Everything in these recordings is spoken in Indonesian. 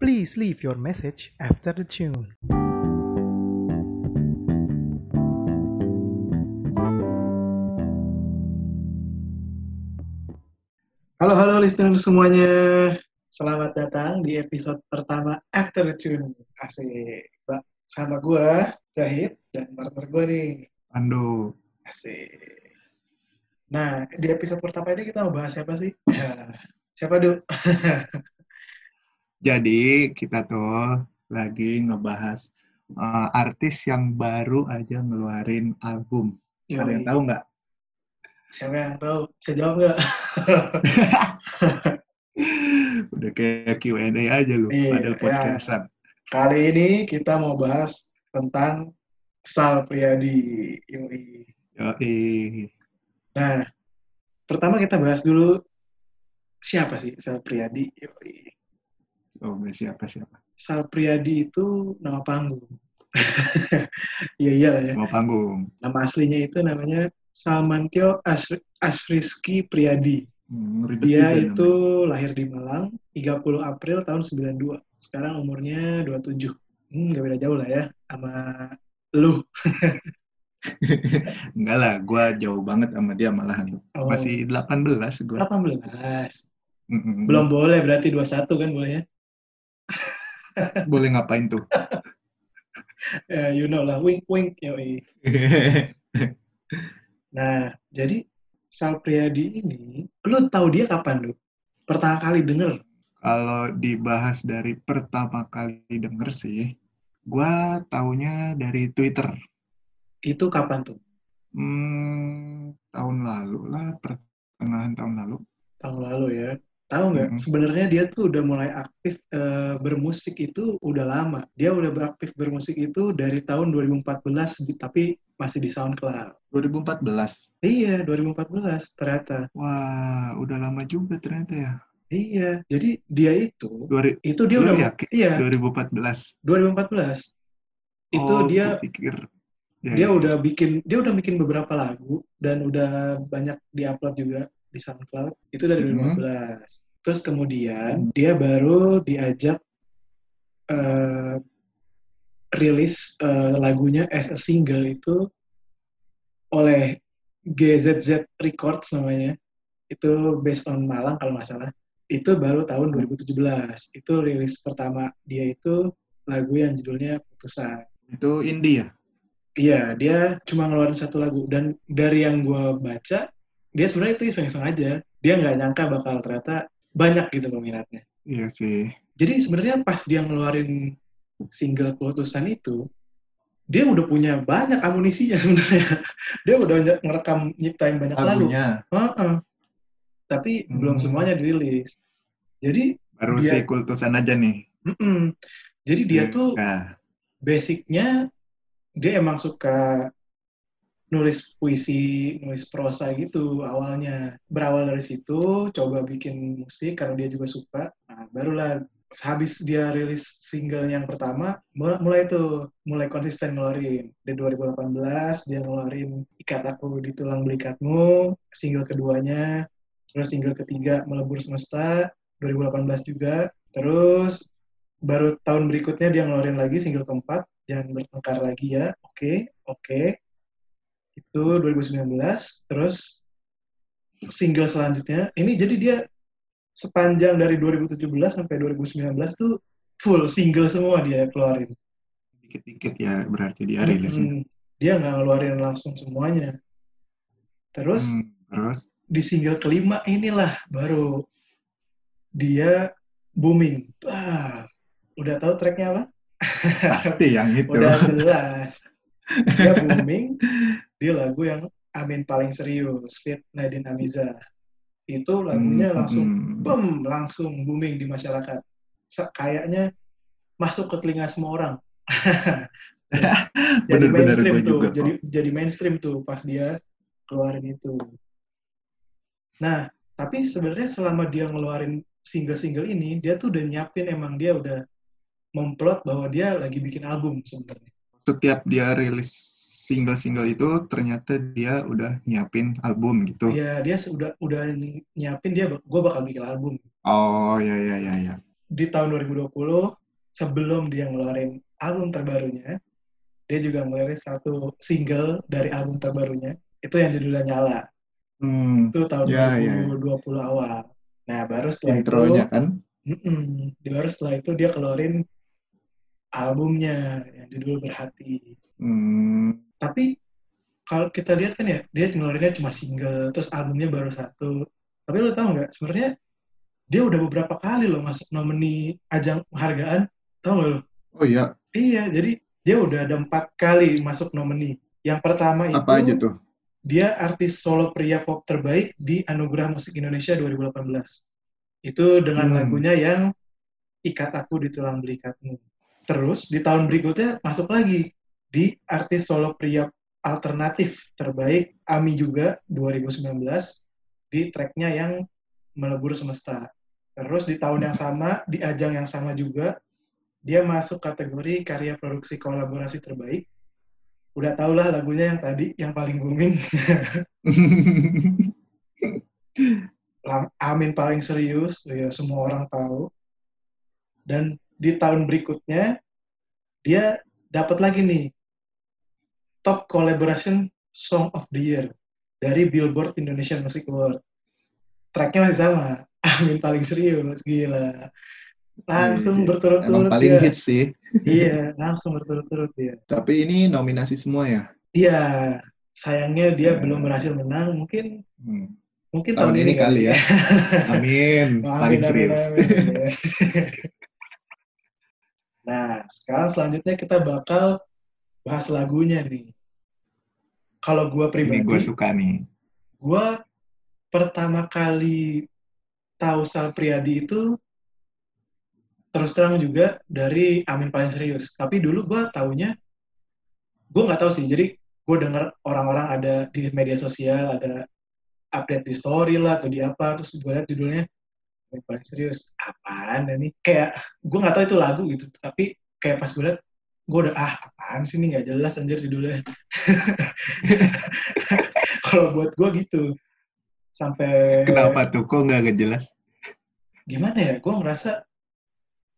Please leave your message after the tune. Halo, halo listener semuanya. Selamat datang di episode pertama After the Tune. Asik. Mbak, sama gue, Zahid, dan partner gue nih. Pandu. Asik. Nah, di episode pertama ini kita mau bahas siapa sih? siapa, Du? Jadi kita tuh lagi ngebahas uh, artis yang baru aja ngeluarin album. Ada yang Yoi. tahu nggak? Siapa yang tahu? Bisa jawab nggak? Udah kayak Q&A aja lu, Iya, padahal ya. podcastan. Kali ini kita mau bahas tentang Sal Priadi. Yoi. Yoi. Nah, pertama kita bahas dulu siapa sih Sal Priadi? Yoi. Oh, nggak siapa siapa. Sal Priadi itu nama panggung. Iya iya ya. Mau panggung. Nama aslinya itu namanya Salmantio Asri- Asriski Priadi. Hmm, Dia itu lahir di Malang 30 April tahun 92. Sekarang umurnya 27. Hmm, gak beda jauh lah ya sama lu. namanya. Enggak lah, gue jauh banget sama dia malahan. Oh, Masih 18 gue. 18. Belum boleh berarti 21 kan boleh ya? Boleh ngapain tuh? Ya, you know lah, wink wink yoi. Nah, jadi Sal Priadi ini, lu tahu dia kapan lu? Pertama kali denger? Kalau dibahas dari pertama kali denger sih, gua taunya dari Twitter. Itu kapan tuh? Hmm, tahun lalu lah, pertengahan tahun lalu. Tahun lalu ya. Tahu nggak? Mhm. Sebenarnya dia tuh udah mulai aktif eh, bermusik itu udah lama. Dia udah beraktif bermusik itu dari tahun 2014, di- tapi masih di SoundCloud. 2014. Iya, 2014 ternyata. Wah, udah lama juga ternyata ya. Iya, jadi dia itu, Dua, itu dia udah, yakin? iya, 2014. 2014. Itu Oh, dia pikir. Ya, dia ya. udah bikin dia udah bikin beberapa lagu dan udah banyak diupload juga di SoundCloud itu dari Mhm. 2015 terus kemudian dia baru diajak eh, rilis eh, lagunya as a single itu oleh GZZ Records namanya itu based on Malang kalau nggak salah itu baru tahun 2017 itu rilis pertama dia itu lagu yang judulnya Putusan Itu indie ya? Iya, dia cuma ngeluarin satu lagu. Dan dari yang gue baca, dia sebenarnya itu iseng-iseng aja. Dia nggak nyangka bakal ternyata banyak gitu peminatnya. Iya sih. Jadi sebenarnya pas dia ngeluarin single Keputusan itu, dia udah punya banyak amunisinya sebenarnya. Dia udah ngerekam nyiptain banyak lagu. Lagunya Heeh. Tapi belum Hmm. semuanya dirilis. Jadi, baru Dia- si kultusan aja nih. mm-mm. jadi dia Iya. tuh basicnya dia emang suka nulis puisi, nulis prosa gitu awalnya. Berawal dari situ, coba bikin musik karena dia juga suka. Nah, barulah habis dia rilis single yang pertama, mul- mulai tuh, mulai konsisten ngeluarin. Di 2018, dia ngeluarin Ikat Aku di Tulang Belikatmu, single keduanya. Terus single ketiga, Melebur Semesta, 2018 juga. Terus baru tahun berikutnya dia ngeluarin lagi single keempat, Jangan Bertengkar Lagi Ya, oke, oke. Itu 2019. Terus single selanjutnya, ini jadi dia sepanjang dari 2017 sampai 2019 tuh full single semua dia keluarin. Dikit-dikit ya berarti dia rilisnya. Mm-mm. Dia nggak ngeluarin langsung semuanya. Terus Hmm, terus di single kelima inilah baru dia booming. Ah, udah tahu tracknya apa? pasti yang itu. Udah jelas. Dia booming di lagu yang Amin paling serius, Fit Nadine Amiza. Itu lagunya Hmm, langsung hmm. bem, langsung booming di masyarakat. Kayaknya masuk ke telinga semua orang. jadi Bener-bener mainstream gue tuh, juga jadi kok. jadi mainstream tuh pas dia keluarin itu. Nah, tapi sebenarnya selama dia ngeluarin single-single ini, dia tuh udah nyiapin emang dia udah memplot bahwa dia lagi bikin album sebenarnya. Setiap dia rilis single-single itu ternyata dia udah nyiapin album gitu. Iya, dia udah udah nyiapin dia gue bakal bikin album. Oh ya ya ya ya. di tahun 2020 sebelum dia ngeluarin album terbarunya, dia juga ngeluarin satu single dari album terbarunya. Itu yang judulnya Nyala. Hmm, Itu tahun Ya, ya, 2020 awal. Nah, baru setelah intronya itu, kan? Mm-mm. Di baru setelah itu dia keluarin albumnya yang judul Berhati. Hmm, Tapi kalau kita lihat kan ya, dia ngeluarinnya cuma single, terus albumnya baru satu. Tapi lo tau nggak, sebenarnya dia udah beberapa kali loh masuk nomini ajang penghargaan. Tahu nggak lo? oh iya, Iya, jadi dia udah ada empat kali masuk nomini. Yang pertama itu apa aja tuh? dia artis solo pria pop terbaik di Anugerah Musik Indonesia 2018. Itu dengan Hmm. lagunya yang Ikat Aku di Tulang Belikatmu. Terus di tahun berikutnya masuk lagi di artis solo pria alternatif terbaik Ami juga 2019 di tracknya yang Melebur Semesta. Terus di tahun yang sama, di ajang yang sama juga, dia masuk kategori karya produksi kolaborasi terbaik. Udah tau lah lagunya yang tadi, yang paling booming. Amin paling serius, ya semua orang tahu. Dan di tahun berikutnya dia dapat lagi nih top collaboration song of the year dari Billboard Indonesian Music Award. Tracknya masih sama, Amin paling serius, gila. Langsung Iya, berturut-turut Emang paling dia. hits sih. Iya, langsung berturut-turut dia. Tapi ini nominasi semua ya? Iya, sayangnya dia Ya. belum berhasil menang. Mungkin Hmm. mungkin Tahun ini kali ya. Amin, Amin, paling amin, serius. amin. Nah, sekarang selanjutnya kita bakal bahas lagunya nih. Kalau Ini pribadi, gue suka nih. gua pertama kali tahu Sal Priadi itu terus terang juga dari Amin paling serius. Tapi dulu gua taunya, gua nggak tahu sih. Jadi gue denger orang-orang ada di media sosial ada update di story lah atau di apa terus gue lihat judulnya Amin paling serius apaan ini? Kayak gue nggak tahu itu lagu gitu tapi kayak pas gue lihat gue udah ah apaan sih ini? Nggak jelas anjir judulnya. Kalau buat gue gitu sampai Kenapa tuh? Kok nggak jelas? gimana ya? Gue ngerasa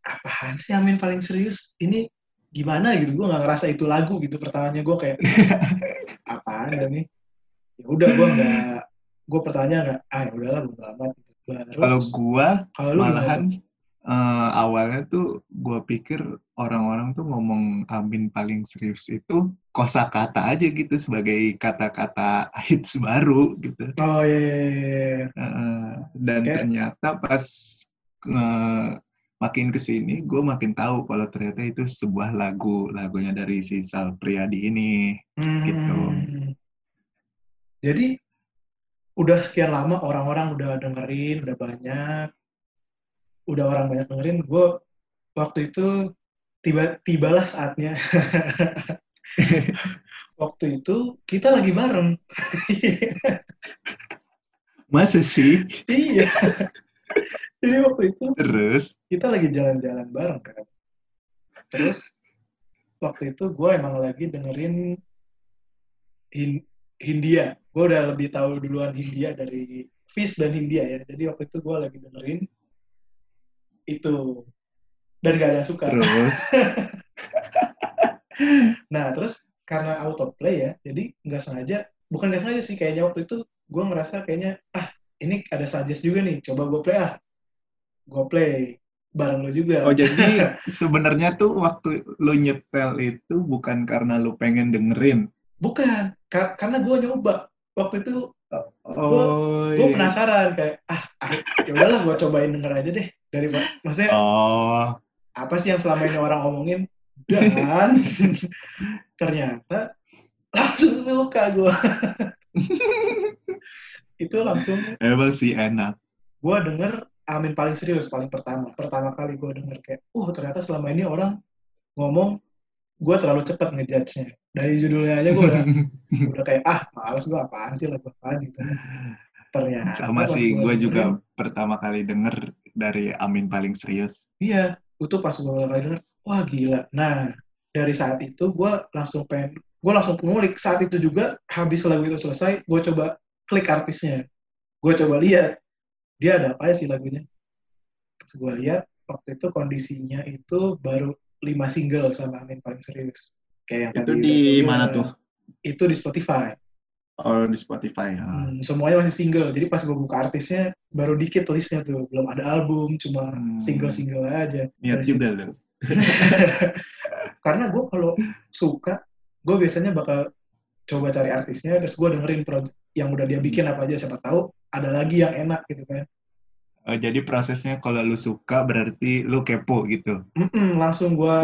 apaan sih Amin paling serius? Ini gimana? Gitu gue nggak ngerasa itu lagu gitu pertamanya gue kayak apaan nih ya udah gue nggak gue pertanyaan nggak ah ya udahlah bodo amat. gitu. Kalau gua gimana malahan eh, awalnya tuh gua pikir orang-orang tuh ngomong Amin paling serius itu kosakata aja gitu sebagai kata-kata hits baru gitu. oh iya, iya, iya, iya. Eh, dan Kayak- ternyata pas eh, makin ke sini gue makin tahu kalau ternyata itu sebuah lagu lagunya dari si Sal Priadi ini Hmm. Gitu. Jadi udah sekian lama orang-orang udah dengerin, udah banyak, udah orang banyak dengerin. Gue waktu itu tiba tibalah saatnya. waktu itu kita lagi bareng. masa sih iya. Jadi waktu itu terus kita lagi jalan-jalan bareng kan. Terus waktu itu gue emang lagi dengerin Hin- Hindia. Gue udah lebih tahu duluan Hindia dari Fizz dan Hindia ya. Jadi waktu itu gue lagi dengerin itu dan gak ada suka. terus Nah terus karena autoplay ya, jadi nggak sengaja, bukan nggak sengaja sih kayaknya waktu itu gue ngerasa kayaknya ah ini ada suggest juga nih, coba gue play ah, gue play bareng lo juga. oh jadi sebenarnya tuh waktu lu nyetel itu bukan karena lu pengen dengerin Bukan, kar- karena gue nyoba. Waktu itu oh gue iya. penasaran kayak ah, ah ya udahlah gue cobain denger aja deh dari maksudnya oh. Apa sih yang selama ini orang omongin? Dan ternyata langsung suka gue itu langsung emang sih enak. gue denger Amin paling serius paling pertama pertama kali gue denger kayak uh ternyata selama ini orang ngomong gue terlalu cepat ngejudge-nya dari judulnya aja gue udah, udah kayak ah males gue apaan sih lagu apaan? Gitu. Ternyata sama sih gua gue juga dengerin, pertama kali denger dari Amin paling serius. Iya itu pas gue kali denger wah gila. Nah dari saat itu gue langsung pengen gue langsung ngulik. Saat itu juga habis lagu itu selesai gue coba klik artisnya. Gue coba lihat dia ada apa sih lagunya. Pas gue lihat waktu itu kondisinya itu baru lima single sama Amin paling serius. Kayak yang Itu tadi di gua mana tuh? Itu di Spotify. Oh di Spotify. ya. Hmm, semuanya masih single. Jadi pas gue buka artisnya baru dikit listnya tuh. Belum ada album, cuma Hmm. single-single aja. Niat juga loh. Karena gue kalau suka, gue biasanya bakal coba cari artisnya, terus gue dengerin yang udah dia bikin apa aja. Siapa tahu ada lagi yang enak gitu kan. Oh, jadi prosesnya kalau lu suka berarti lu kepo gitu. Mm-mm, langsung gue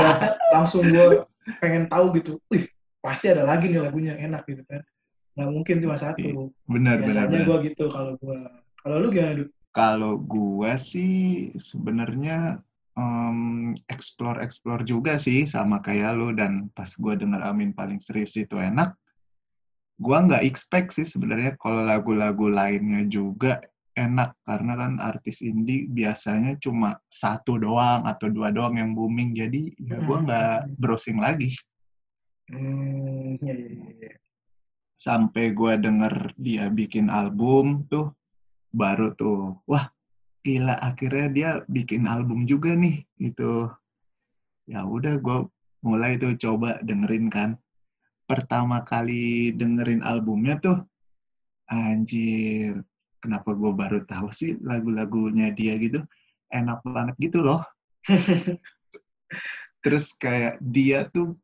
langsung gue pengen tahu gitu. Wih, pasti ada lagi nih lagunya yang enak gitu kan. Nggak mungkin cuma satu. benar benar. Biasanya gue gitu kalau gue. Kalau lu gimana, Du? Kalau gua sih sebenarnya em, explore-explore juga sih sama kayak lu dan pas gua denger Amin paling serius itu enak, gua nggak expect sih sebenarnya kalau lagu-lagu lainnya juga enak karena kan artis indie biasanya cuma satu doang atau dua doang yang booming jadi ya gua Hmm. nggak browsing lagi Hmm, ya, ya, ya, ya. sampai gua denger dia bikin album tuh baru tuh wah gila akhirnya dia bikin album juga nih gitu ya udah gue mulai tuh coba dengerin kan pertama kali dengerin albumnya tuh anjir kenapa gue baru tahu sih lagu-lagunya dia gitu enak banget gitu loh terus kayak dia tuh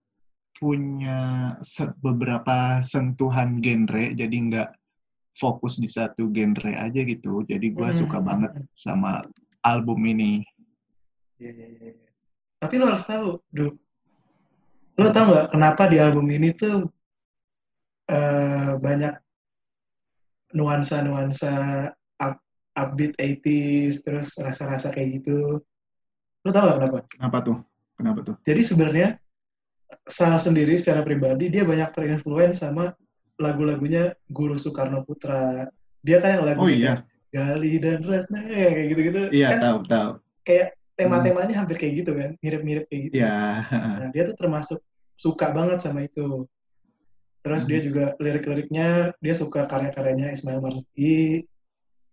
punya se- beberapa sentuhan genre jadi nggak fokus di satu genre aja gitu jadi gue suka Hmm. banget sama album ini Ya, ya, ya, ya. Tapi lo harus tahu, Du. Lo tau nggak kenapa di album ini tuh eh, banyak nuansa-nuansa up, upbeat 80s, terus rasa-rasa kayak gitu. Lo tau nggak kenapa? kenapa tuh kenapa tuh Jadi sebenarnya Sal sendiri secara pribadi dia banyak terinfluence sama lagu-lagunya Guru Soekarno Putra. Dia kan yang lagu oh iya Gali dan Ratna ya, kayak gitu-gitu. iya kan tahu tahu kayak tema-temanya hampir kayak gitu kan, mirip-mirip kayak gitu. ya Nah, dia tuh termasuk suka banget sama itu. Terus dia juga lirik-liriknya, dia suka karya-karyanya Ismail Marzuki.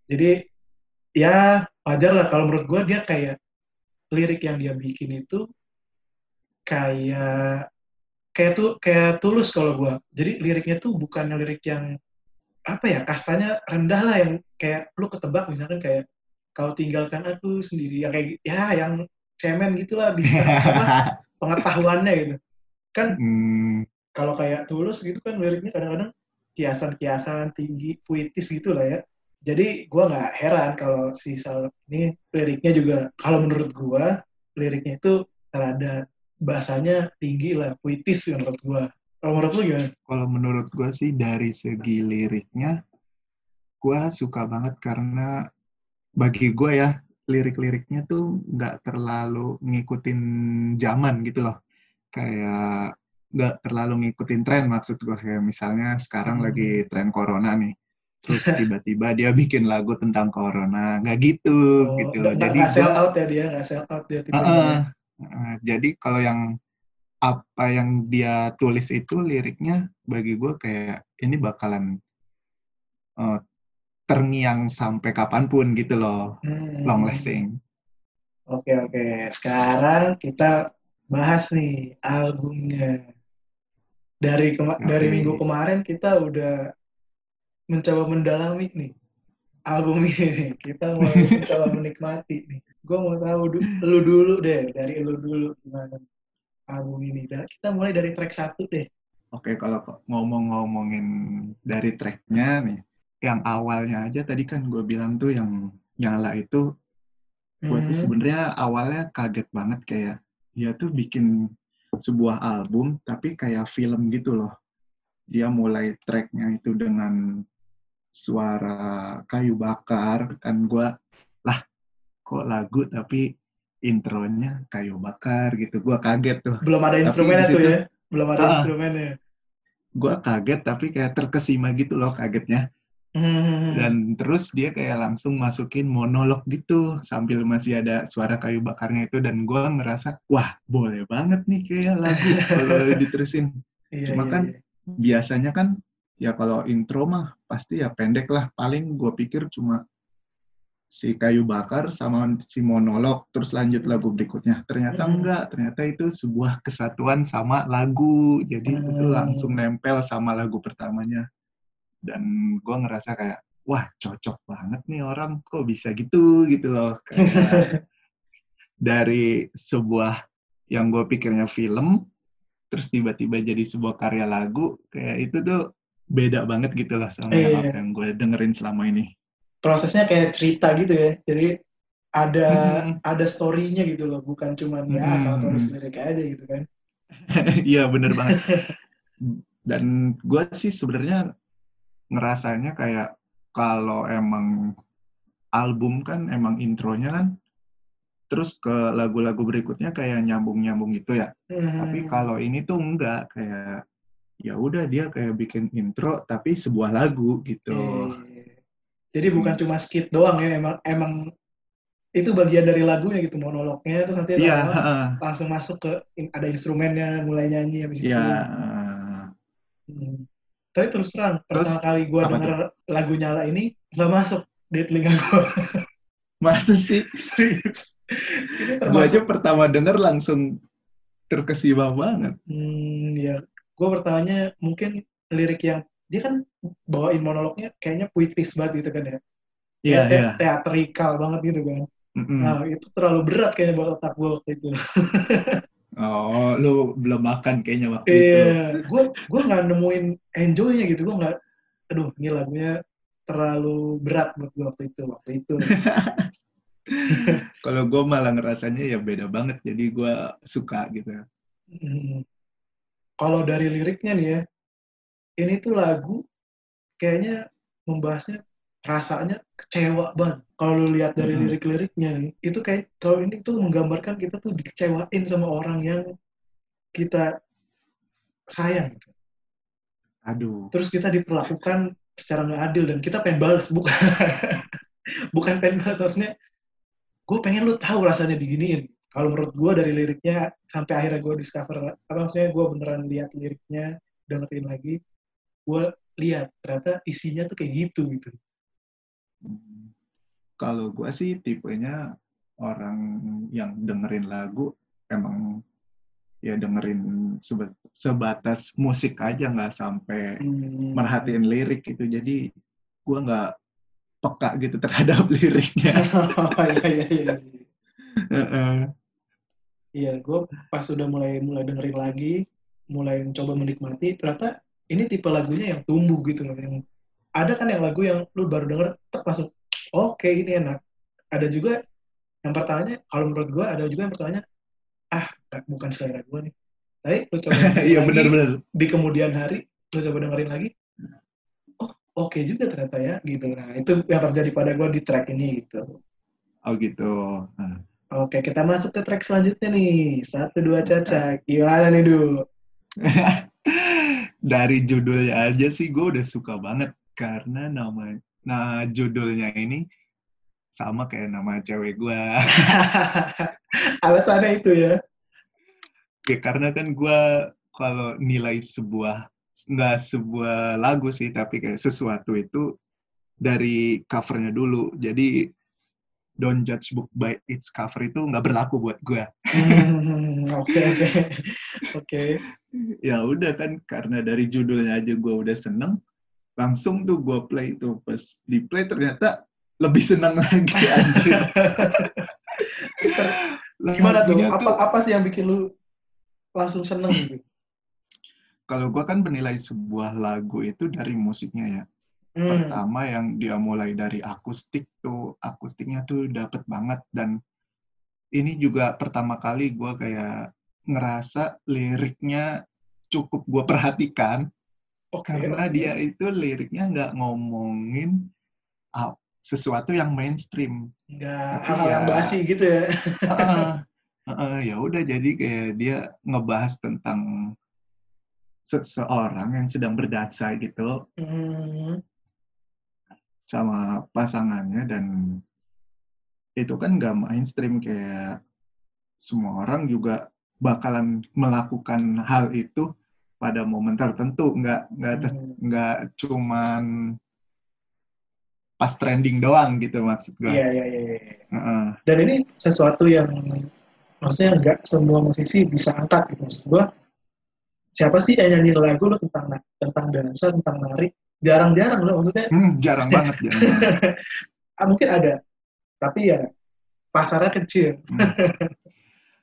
Jadi, ya wajar lah kalau menurut gue dia kayak lirik yang dia bikin itu kayak kayak tuh kayak tulus kalau gue. Jadi liriknya tuh bukan lirik yang apa ya kastanya rendah lah yang kayak lu ketebak misalkan kayak kau tinggalkan aku sendiri yang kayak ya yang cemen gitulah di apa, pengetahuannya gitu kan Hmm, kalau kayak tulus gitu kan liriknya kadang-kadang kiasan-kiasan tinggi puitis gitu lah ya. Jadi gua nggak heran kalau si Sal ini liriknya juga kalau menurut gua liriknya itu rada bahasanya tinggi lah puitis menurut gua. Kalau menurut lu gimana? kalau menurut gue sih dari segi liriknya gue suka banget karena bagi gue ya lirik-liriknya tuh nggak terlalu ngikutin zaman gitu loh. Kayak nggak terlalu ngikutin tren maksud gue kayak misalnya sekarang Hmm. lagi tren corona nih terus tiba-tiba dia bikin lagu tentang corona nggak gitu Oh, gitu loh jadi nggak sell out ya dia nggak sell out dia tipe Heeh. Heeh. jadi kalau yang apa yang dia tulis itu liriknya bagi gue kayak ini bakalan eh, terngiang sampai kapan pun gitu loh Hmm. long lasting Oke oke, sekarang kita bahas nih albumnya. Dari kema- dari minggu kemarin kita udah mencoba mendalami nih album ini. nih. Kita mau mencoba menikmati nih. Gue mau tahu du- lu dulu deh, dari lu dulu gimana album ini. Dan kita mulai dari track satu deh. oke kalau ngomong-ngomongin dari tracknya nih yang awalnya aja tadi kan gue bilang tuh yang nyala itu gue tuh Hmm. sebenarnya awalnya kaget banget kayak dia tuh bikin sebuah album tapi kayak film gitu loh dia mulai tracknya itu dengan suara kayu bakar dan gue lah kok lagu tapi intronya kayu bakar gitu gue kaget tuh Belum ada instrumennya tuh ya. Belum ada Ah. instrumennya. gue kaget tapi kayak terkesima gitu loh kagetnya Hmm. dan terus dia kayak langsung masukin monolog gitu sambil masih ada suara kayu bakarnya itu dan gua ngerasa wah boleh banget nih kayak lagu kalau diterusin Iya, cuma iya, kan iya. biasanya kan ya kalau intro mah pasti ya pendek lah paling gue pikir cuma si kayu bakar sama si monolog terus lanjut lagu berikutnya ternyata Hmm. enggak ternyata itu sebuah kesatuan sama lagu jadi itu Hmm. langsung nempel sama lagu pertamanya dan gue ngerasa kayak wah cocok banget nih orang kok bisa gitu gitu loh kayak dari sebuah yang gue pikirnya film terus tiba-tiba jadi sebuah karya lagu kayak itu tuh beda banget gitu lah sama yang Iya. yang gue dengerin selama ini Prosesnya kayak cerita gitu ya. Jadi ada Mhm. ada story-nya gitu loh, bukan cuma ya asal tulis lirik aja gitu kan. Iya bener banget. Dan gue sih sebenarnya ngerasanya kayak kalau emang album kan emang intronya kan terus ke lagu-lagu berikutnya kayak nyambung-nyambung gitu ya. Tapi Hmm. kalau ini tuh enggak kayak ya udah dia kayak bikin intro tapi sebuah lagu gitu. Iya. Jadi bukan cuma skit doang ya, emang emang itu bagian dari lagunya gitu monolognya terus nanti Iya, heeh. langsung masuk ke ada instrumennya mulai nyanyi habis itu. Iya, heeh. Hmm. Tapi terus terang Terus, pertama kali gue denger lagu nyala ini nggak masuk di telinga gue Masa sih? serius. Gue aja pertama denger langsung terkesima banget. hmm, ya gue pertamanya mungkin lirik yang dia kan bawain monolognya kayaknya puitis banget gitu kan ya. Iya, iya. Teatrikal banget gitu kan. Mm-mm. Nah itu terlalu berat kayaknya buat otak gue waktu itu. Oh, lu belum makan kayaknya waktu itu. Iya, gue gue nggak nemuin enjoy-nya gitu. Gue nggak, aduh ini lagunya terlalu berat buat gue waktu itu. Waktu itu. Kalau gue malah ngerasanya ya beda banget, jadi gue suka gitu. Hmm. Kalau dari liriknya nih ya, ini tuh lagu kayaknya membahasnya rasanya kecewa banget. Kalau lu lihat dari lirik-liriknya nih, itu kayak kalau ini tuh menggambarkan kita tuh dikecewain sama orang yang kita sayang. gitu. Aduh, Terus kita diperlakukan secara nggak adil dan kita pengen balas, bukan bukan pengen balas, maksudnya gue pengen lu tahu rasanya diginiin. Kalau menurut gue dari liriknya sampai akhirnya gue discover, apa maksudnya gue beneran lihat liriknya, dengerin lagi, gue lihat ternyata isinya tuh kayak gitu gitu. Kalau gue sih tipenya orang yang dengerin lagu emang ya dengerin seba- sebatas musik aja nggak sampai Hmm. merhatiin lirik gitu. Jadi gue nggak peka gitu terhadap liriknya. Iya iya iya. Heeh. Iya, gue pas udah mulai mulai dengerin lagi, mulai mencoba menikmati, ternyata ini tipe lagunya yang tumbuh gitu loh. Yang ada kan yang lagu yang lu baru denger, tek langsung, oke ini enak. Ada juga yang pertamanya, kalau menurut gue ada juga yang pertamanya, ah nggak- bukan selera gue nih. Tapi lu coba Iya lagi, benar-benar. di kemudian hari, lu coba dengerin lagi, oh oke juga ternyata ya, gitu. Nah itu yang terjadi pada gue di track ini gitu. Oh gitu. Nah. Oke, kita masuk ke track selanjutnya nih. Satu, dua, caca. Gimana nih, Du? Dari judulnya aja sih gue udah suka banget karena nama nah judulnya ini sama kayak nama cewek gue. Alasannya itu ya. ya karena kan gue kalau nilai sebuah nggak sebuah lagu sih tapi kayak sesuatu itu dari covernya dulu. Jadi don't judge book by its cover itu nggak berlaku buat gue. Hmm, Oke, oke. Oke. ya udah kan karena dari judulnya aja gue udah seneng langsung tuh gue play itu pas di play ternyata lebih seneng lagi anjir Gimana tuh? Apa, apa sih yang bikin lu langsung seneng gitu? kalau gue kan menilai sebuah lagu itu dari musiknya ya Hmm. pertama yang dia mulai dari akustik tuh akustiknya tuh dapet banget dan ini juga pertama kali gue kayak ngerasa liriknya cukup gue perhatikan Oke. karena oke. dia itu liriknya nggak ngomongin ah, sesuatu yang mainstream. Nggak Tapi hal-hal yang ya- basi gitu ya. Ah, ah, ya udah jadi kayak dia ngebahas tentang seseorang yang sedang berdasa gitu Hmm. sama pasangannya dan itu kan nggak mainstream kayak semua orang juga bakalan melakukan hal itu pada momen tertentu nggak nggak Hmm. nggak cuman pas trending doang gitu maksud gue. Iya, iya, iya. iya. Heeh. Dan ini sesuatu yang maksudnya nggak semua musisi bisa angkat gitu. Maksud gue, siapa sih yang nyanyi lagu lo tentang tentang dansa, tentang nari? Jarang-jarang lo maksudnya. Hmm, jarang banget, jarang banget. ah, mungkin ada, tapi ya pasarnya kecil. Hmm.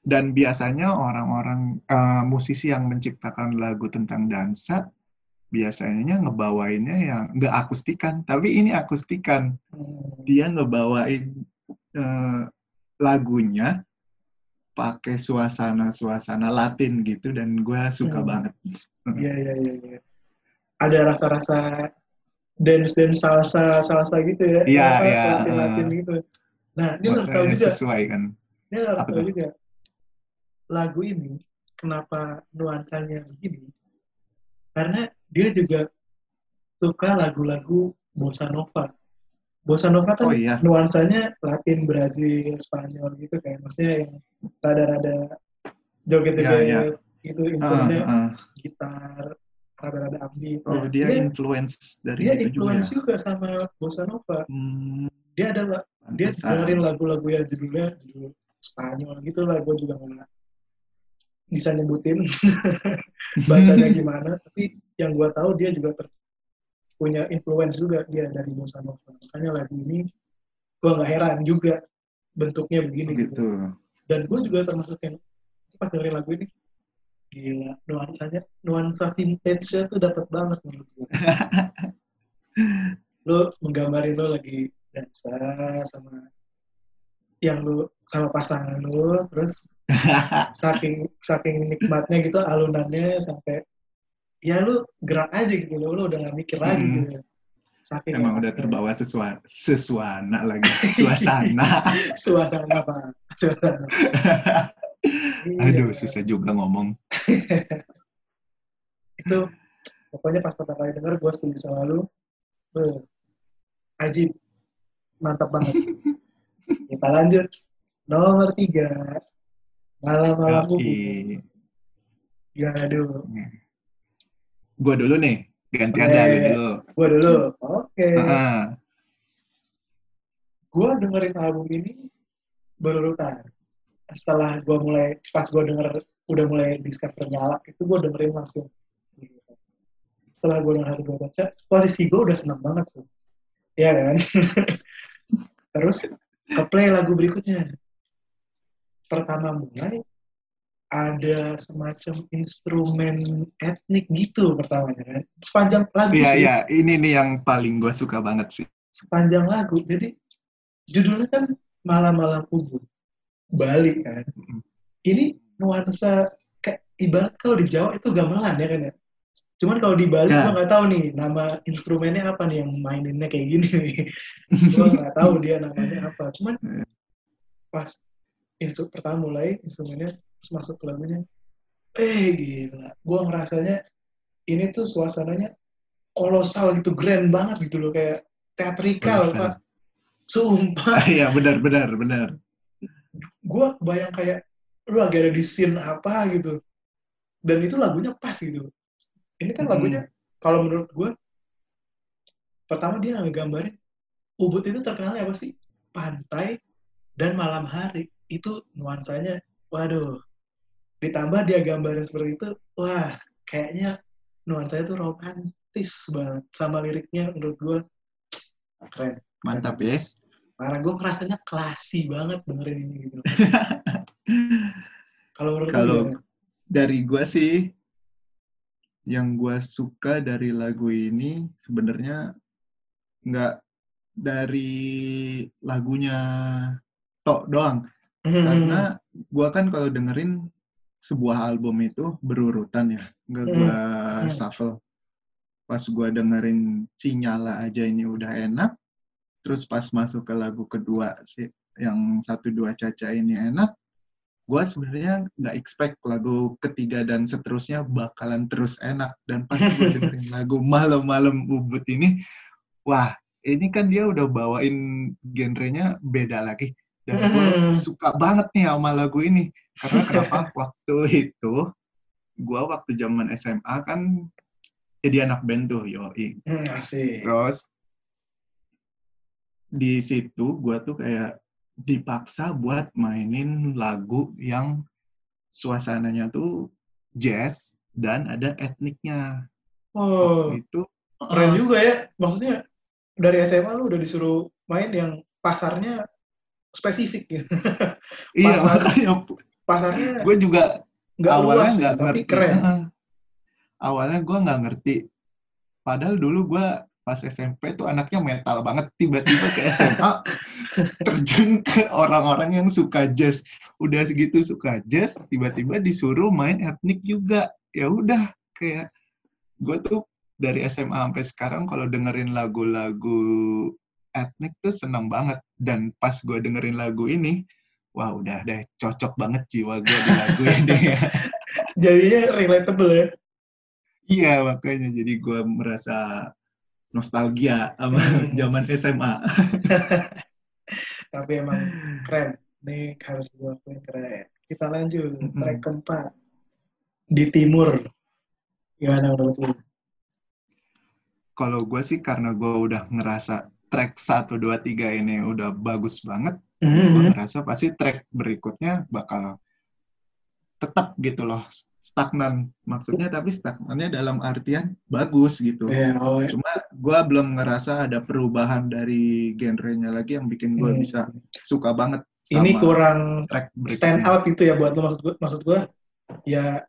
Dan biasanya orang-orang eh, musisi yang menciptakan lagu tentang dansa biasanya ngebawainnya yang nggak akustikan, tapi ini akustikan. Hmm. Dia ngebawain eh, lagunya pakai suasana-suasana Latin gitu dan gue suka Hmm. banget. Iya, iya, iya. iya. Ada rasa-rasa dance-dance salsa, salsa gitu ya. Iya, iya, Latin-Latin uh. gitu. Nah, dia harus tahu juga. sesuai kan. Dia Apa tahu juga. Lagu ini, kenapa nuansanya begini? Karena dia juga suka lagu-lagu bossa nova. Bossa nova kan Oh iya. nuansanya Latin, Brazil, Spanyol gitu kan. Maksudnya yang rada-rada joget-joget Iya, gitu Ah, instrumennya ah. gitar, rada-rada upbeat. Oh Nah, dia dia, influence dari dia itu juga. influence juga sama bossa nova. Hmm, Dia adalah dia dengerin lagu-lagu yang judulnya judul Spanyol gitu lah. Gue juga nggak bisa nyebutin bacanya gimana. Tapi yang gue tahu dia juga ter- punya influence juga dia dari bossa nova. Makanya lagu ini gue nggak heran juga bentuknya begini gitu. gitu. Dan gue juga termasuk yang pas dengerin lagu ini gila nuansanya nuansa vintage-nya tuh dapat banget menurut gue. lo menggambarin lo lagi dansa sama yang lu sama pasangan lu terus saking saking nikmatnya gitu alunannya sampai ya lu gerak aja gitu lo lu udah gak mikir lagi Hmm. gitu. Saking Emang udah terbawa sesuana, sesuana lagi, suasana. suasana apa suasana. Aduh, Iya. susah juga ngomong. itu pokoknya pas pertama kali denger gue setuju sama lu. Beuh, ajib mantap banget. Kita lanjut. Nomor tiga malam-malam kubu Yoi. gimana dulu Gua dulu nih, gantian dah lu dulu. gue dulu. Oke. Gue dengerin album ini berurutan. Setelah gue mulai pas gue denger udah mulai discover galak itu gue dengerin langsung. Setelah gue denger dua baca posisi gue udah seneng banget tuh Iya kan? Terus ke play lagu berikutnya pertama mulai ada semacam instrumen etnik gitu pertamanya kan sepanjang lagu Iya, sih iya. Ini nih yang paling gua suka banget sih. sepanjang lagu. Jadi judulnya kan malam-malam kubu Bali kan. Mm. Ini nuansa kayak ibarat kalau di Jawa itu gamelan ya kan ya. Cuman kalau di Bali Ya. gua nggak tahu nih nama instrumennya apa nih yang maininnya kayak gini nih. gua nggak tahu dia namanya apa. Cuman Ya. pas instru pertama mulai instrumennya terus masuk ke lagunya, eh gila. Gua ngerasanya ini tuh suasananya kolosal gitu, grand banget gitu loh kayak teatrikal pak. Sumpah, Iya, benar, benar, benar. gue bayang kayak lu lagi ada di scene apa gitu. Dan itu lagunya pas gitu. Ini kan lagunya, kalau menurut gue, pertama dia ngegambarin, Ubud itu terkenalnya apa sih? Pantai dan malam hari. Itu nuansanya, waduh. Ditambah dia gambarin seperti itu, wah, kayaknya nuansanya tuh romantis banget. Sama liriknya menurut gue, keren. Mantap ya. Parah, gue ngerasanya klasi banget dengerin ini gitu. Kalau menurut Kalau dari gua sih yang gua suka dari lagu ini sebenarnya nggak dari lagunya tok doang Hmm. karena gua kan kalau dengerin sebuah album itu berurutan ya nggak gua Hmm. shuffle pas gua dengerin sinyala aja ini udah enak terus pas masuk ke lagu kedua sih yang satu dua caca ini enak gua sebenarnya nggak expect lagu ketiga dan seterusnya bakalan terus enak dan pas gue dengerin lagu malam-malam ubud ini wah ini kan dia udah bawain genrenya beda lagi dan gue Hmm. suka banget nih sama lagu ini karena kenapa waktu itu gue waktu zaman SMA kan jadi anak band tuh yoi asik. terus di situ gue tuh kayak dipaksa buat mainin lagu yang suasananya tuh jazz dan ada etniknya. Oh, Waktu itu keren uh, juga ya. Maksudnya dari SMA lu udah disuruh main yang pasarnya spesifik gitu. iya makanya Pasarnya gue juga nggak awalnya nggak tapi ngerti. keren. Awalnya gue nggak ngerti. Padahal dulu gue pas SMP tuh anaknya metal banget. Tiba-tiba ke SMA terjun ke orang-orang yang suka jazz. Udah segitu suka jazz, tiba-tiba disuruh main etnik juga. Ya udah kayak gue tuh dari SMA sampai sekarang kalau dengerin lagu-lagu etnik tuh seneng banget. Dan pas gue dengerin lagu ini, wah udah deh cocok banget jiwa gue di lagu ini. Jadinya relatable ya. Iya makanya jadi gue merasa nostalgia sama Hmm. zaman SMA. Tapi emang keren. Nih harus gua akuin keren. Kita lanjut. Mm-mm. Track keempat. Di timur. Gimana menurut lu? Kalau gue sih karena gue udah ngerasa track 1, 2, 3 ini udah bagus banget, gue Mhm. ngerasa pasti track berikutnya bakal tetap gitu loh stagnan maksudnya tapi stagnannya dalam artian bagus gitu. Ya, oh, Cuma gue belum ngerasa ada perubahan dari genrenya lagi yang bikin gue Hmm. bisa suka banget ini kurang track stand out itu ya buat lu maksud gua, maksud gua ya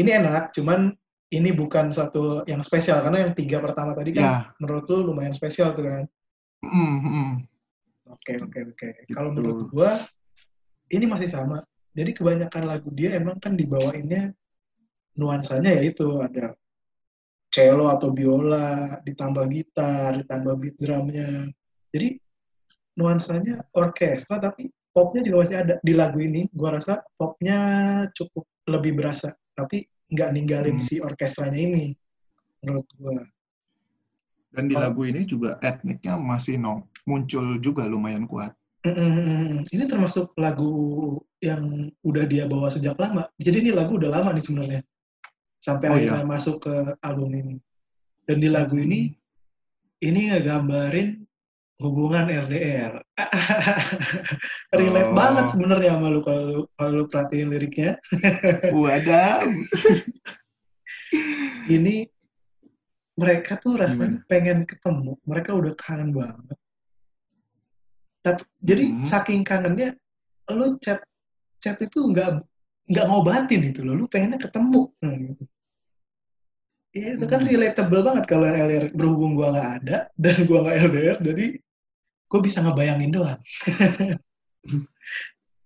ini enak cuman ini bukan satu yang spesial karena yang tiga pertama tadi kan Ya, menurut lu lumayan spesial tuh kan. Oke oke oke. Gitu. kalau menurut gua ini masih sama. Jadi kebanyakan lagu dia emang kan dibawainnya nuansanya ya itu ada cello atau biola ditambah gitar ditambah beat drumnya. Jadi nuansanya orkestra tapi popnya juga masih ada. Di lagu ini gua rasa popnya cukup lebih berasa. Tapi nggak ninggalin Hmm. si orkestranya ini menurut gua Dan di Oh. lagu ini juga etniknya masih no, muncul juga lumayan kuat. Mm-mm. ini termasuk lagu yang udah dia bawa sejak lama jadi ini lagu udah lama nih sebenarnya sampai Oh, akhirnya masuk ke album ini dan di lagu ini ini ngegambarin hubungan LDR relate Oh. banget sebenarnya sama lu kalau lu kalau lu perhatiin liriknya Wadah. ini mereka tuh rasanya Gimana? pengen ketemu mereka udah kangen banget tapi jadi Hmm. saking kangennya lu chat chat itu nggak nggak ngobatin itu loh lu pengennya ketemu Nah, gitu. Iya, itu kan relatable banget kalau LDR berhubung gua nggak ada dan gua nggak LDR jadi gue bisa ngebayangin doang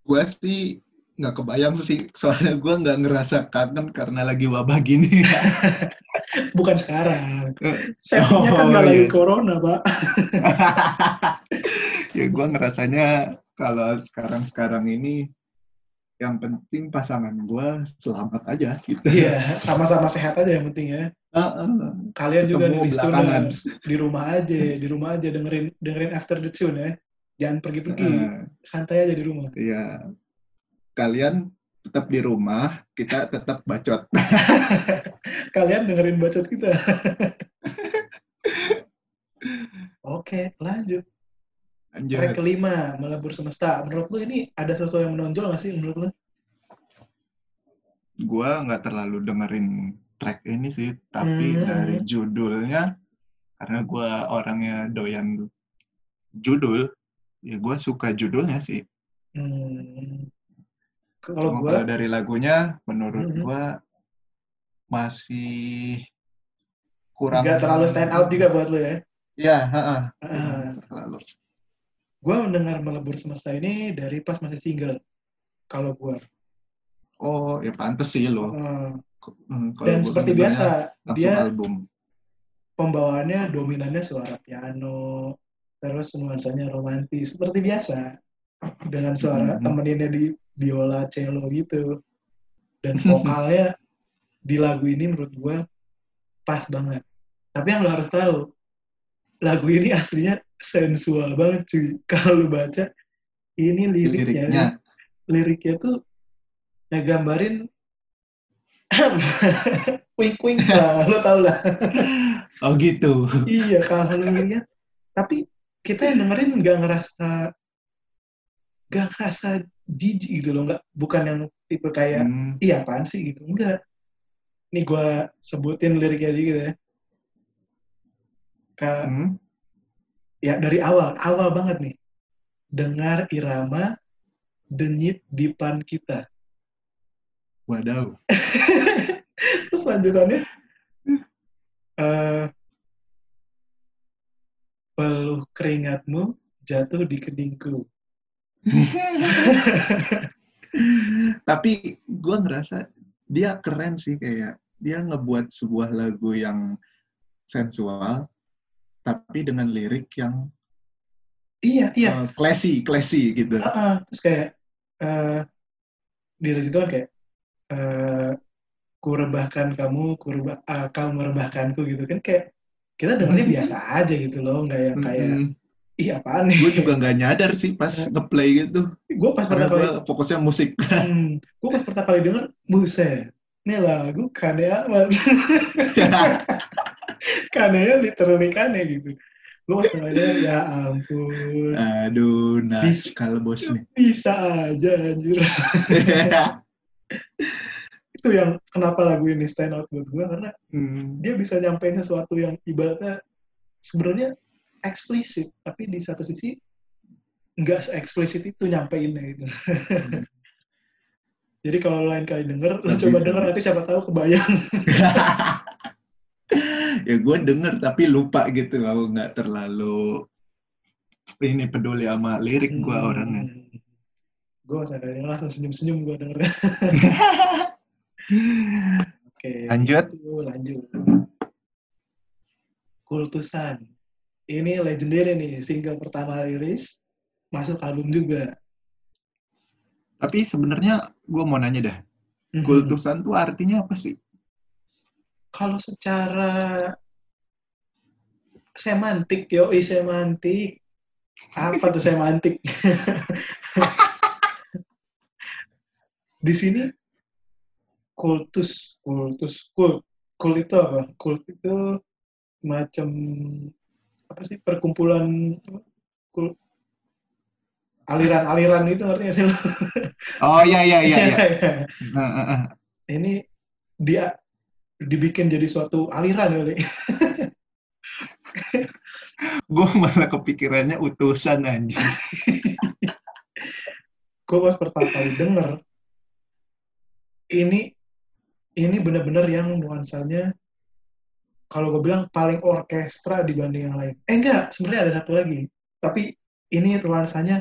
Gue sih nggak kebayang sih, soalnya gue nggak ngerasa kangen karena lagi wabah gini. bukan sekarang Eh, settingnya kan Oh, nggak lagi iya. corona pak ya gue ngerasanya kalau sekarang-sekarang ini yang penting pasangan gue selamat aja gitu. iya sama-sama sehat aja yang penting ya Ah, ah. kalian juga nih belakangan. listeners di rumah aja di rumah aja dengerin dengerin after the tune ya jangan pergi-pergi Ah, santai aja di rumah ya kalian tetap di rumah, kita tetap bacot. kalian dengerin bacot kita oke lanjut track Lanjut. kelima melebur semesta menurut lu ini ada sesuatu yang menonjol nggak sih menurut lu gue nggak terlalu dengerin track ini sih, tapi Hmm. dari judulnya, karena gue orangnya doyan judul, ya gue suka judulnya sih. hmm. kalau gua kalau dari lagunya, menurut Mhm. gue masih kurang. nggak terlalu stand out juga buat lu ya Ya, heeh. Ah. terlalu. Gue mendengar melebur semesta ini dari pas masih single kalau gue Oh, ya pantes sih lo. Hmm, kalau dan gua seperti kan dengernya biasa dia album. pembawaannya dominannya suara piano terus nuansanya romantis seperti biasa dengan suara Mhm. temeninnya di biola cello gitu dan vokalnya di lagu ini menurut gue pas banget tapi yang lo harus tahu lagu ini aslinya sensual banget cuy. Kalau lu baca ini liriknya. Liriknya. liriknya tuh ngegambarin wink wink lah lo tau lah. Oh gitu. iya kalau lu lihat tapi kita yang dengerin nggak ngerasa nggak ngerasa jijik gitu loh. Nggak bukan yang tipe kayak Hmm. iya apaan sih? gitu. Enggak nih gue sebutin liriknya gitu ya Ka- Hmm. ya dari awal awal banget nih dengar irama denyit dipan kita Wadaw. terus lanjutannya eh peluh keringatmu jatuh di kedingku Tapi gue ngerasa dia keren sih kayak dia ngebuat sebuah lagu yang sensual tapi dengan lirik yang iya iya uh, classy, classy gitu. Ah, ah. terus kayak eh di situ kan kayak eh ku rebahkan kamu, ku rebah, ah, kau merebahkanku gitu kan kayak kita dengarnya biasa aja gitu loh, nggak yang kayak ih apaan nih? Gue juga nggak nyadar sih pas ngeplay gitu. Gue pas pertama kali, fokusnya musik. hmm, gue pas pertama kali denger, buset, ini lagu kane amat, kanenya literally kane gitu. Gue pertama denger, ya ampun, Aduh, nah kalau bos nih. bisa aja anjir. Itu yang kenapa lagu ini stand out buat gue karena Hmm. dia bisa nyampein sesuatu yang ibaratnya sebenarnya eksplisit tapi di satu sisi nggak eksplisit itu nyampein gitu jadi kalau lain kali denger Sabi, coba denger nanti siapa tahu kebayang. Ya gue denger tapi lupa gitu aku nggak terlalu ini peduli sama lirik gue Hmm. orangnya. Gue sadar langsung senyum senyum gue denger. Oke Lanjut. itu lanjut. Kultusan. Ini legendary nih single pertama rilis masuk album juga tapi sebenarnya gue mau nanya dah Mhm. kultusan tuh artinya apa sih? Kalau secara semantik yo semantik. Apa tuh semantik? Di sini kultus kultus kult kult itu apa? Kult itu macam apa sih? Perkumpulan kult aliran-aliran itu ngerti nggak sih lo? oh iya iya iya iya eh, eh. ini dia dibikin jadi suatu aliran kali. gue malah kepikirannya utusan anjing gue pas pertama kali denger ini ini bener-bener yang nuansanya kalau gue bilang paling orkestra dibanding yang lain. Eh enggak, sebenarnya ada satu lagi. Tapi ini nuansanya,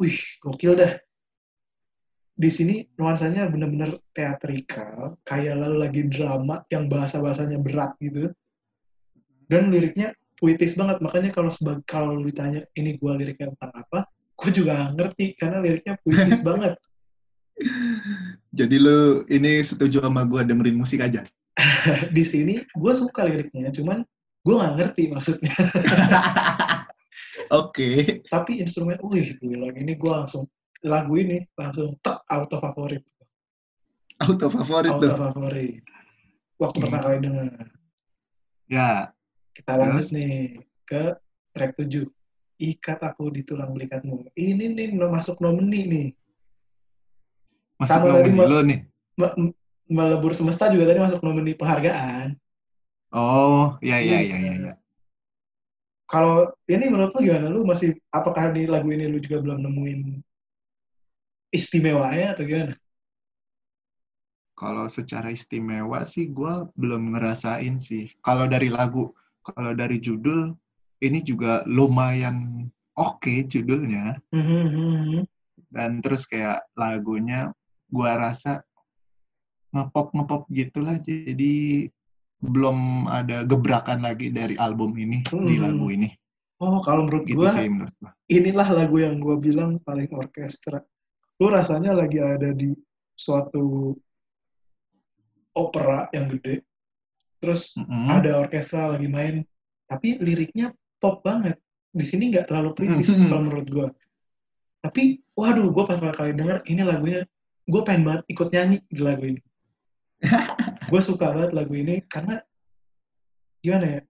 wih gokil dah. Di sini nuansanya bener-bener teatrikal, kayak lalu lagi drama yang bahasa-bahasanya berat gitu. Dan liriknya puitis banget, makanya kalau kalau lu ditanya ini gue liriknya tentang apa, gue juga ngerti karena liriknya puitis banget. jadi lu ini setuju sama gue dengerin musik aja Di sini gue suka liriknya, cuman gue nggak ngerti maksudnya. oke Tapi instrumen, wih gila, ini gue langsung lagu ini langsung tek auto favorit, auto favorit auto tuh favorit. Waktu Hmm. pertama kali denger. ya Kita lanjut Terus? nih ke track 7. Ikat aku di tulang belikatmu. Ini nih no- masuk nomini nih. masuk Sama nomor tadi, lo nih Me- melebur semesta juga tadi masuk nomini penghargaan. oh ya ya ya ya, ya. Kalau ini menurut lu gimana? Lu masih apakah di lagu ini lu juga belum nemuin istimewanya atau gimana? Kalau secara istimewa sih gue belum ngerasain sih. Kalau dari lagu, kalau dari judul, ini juga lumayan oke judulnya. Mhm. Dan terus kayak lagunya, gue rasa ngepop ngepop gitulah. Jadi belum ada gebrakan lagi dari album ini di Hmm. lagu ini. Oh, kalau menurut Gitu gua sih menurut gue. inilah lagu yang gue bilang paling orkestra. Lu rasanya lagi ada di suatu opera yang gede, terus Mm-mm. ada orkestra lagi main, tapi liriknya pop banget. Di sini nggak terlalu kritis Mhm. kalau menurut gue. Tapi, waduh, gue pas pertama kali denger ini lagunya, gue pengen banget ikut nyanyi di lagu ini. gue suka banget lagu ini karena gimana ya?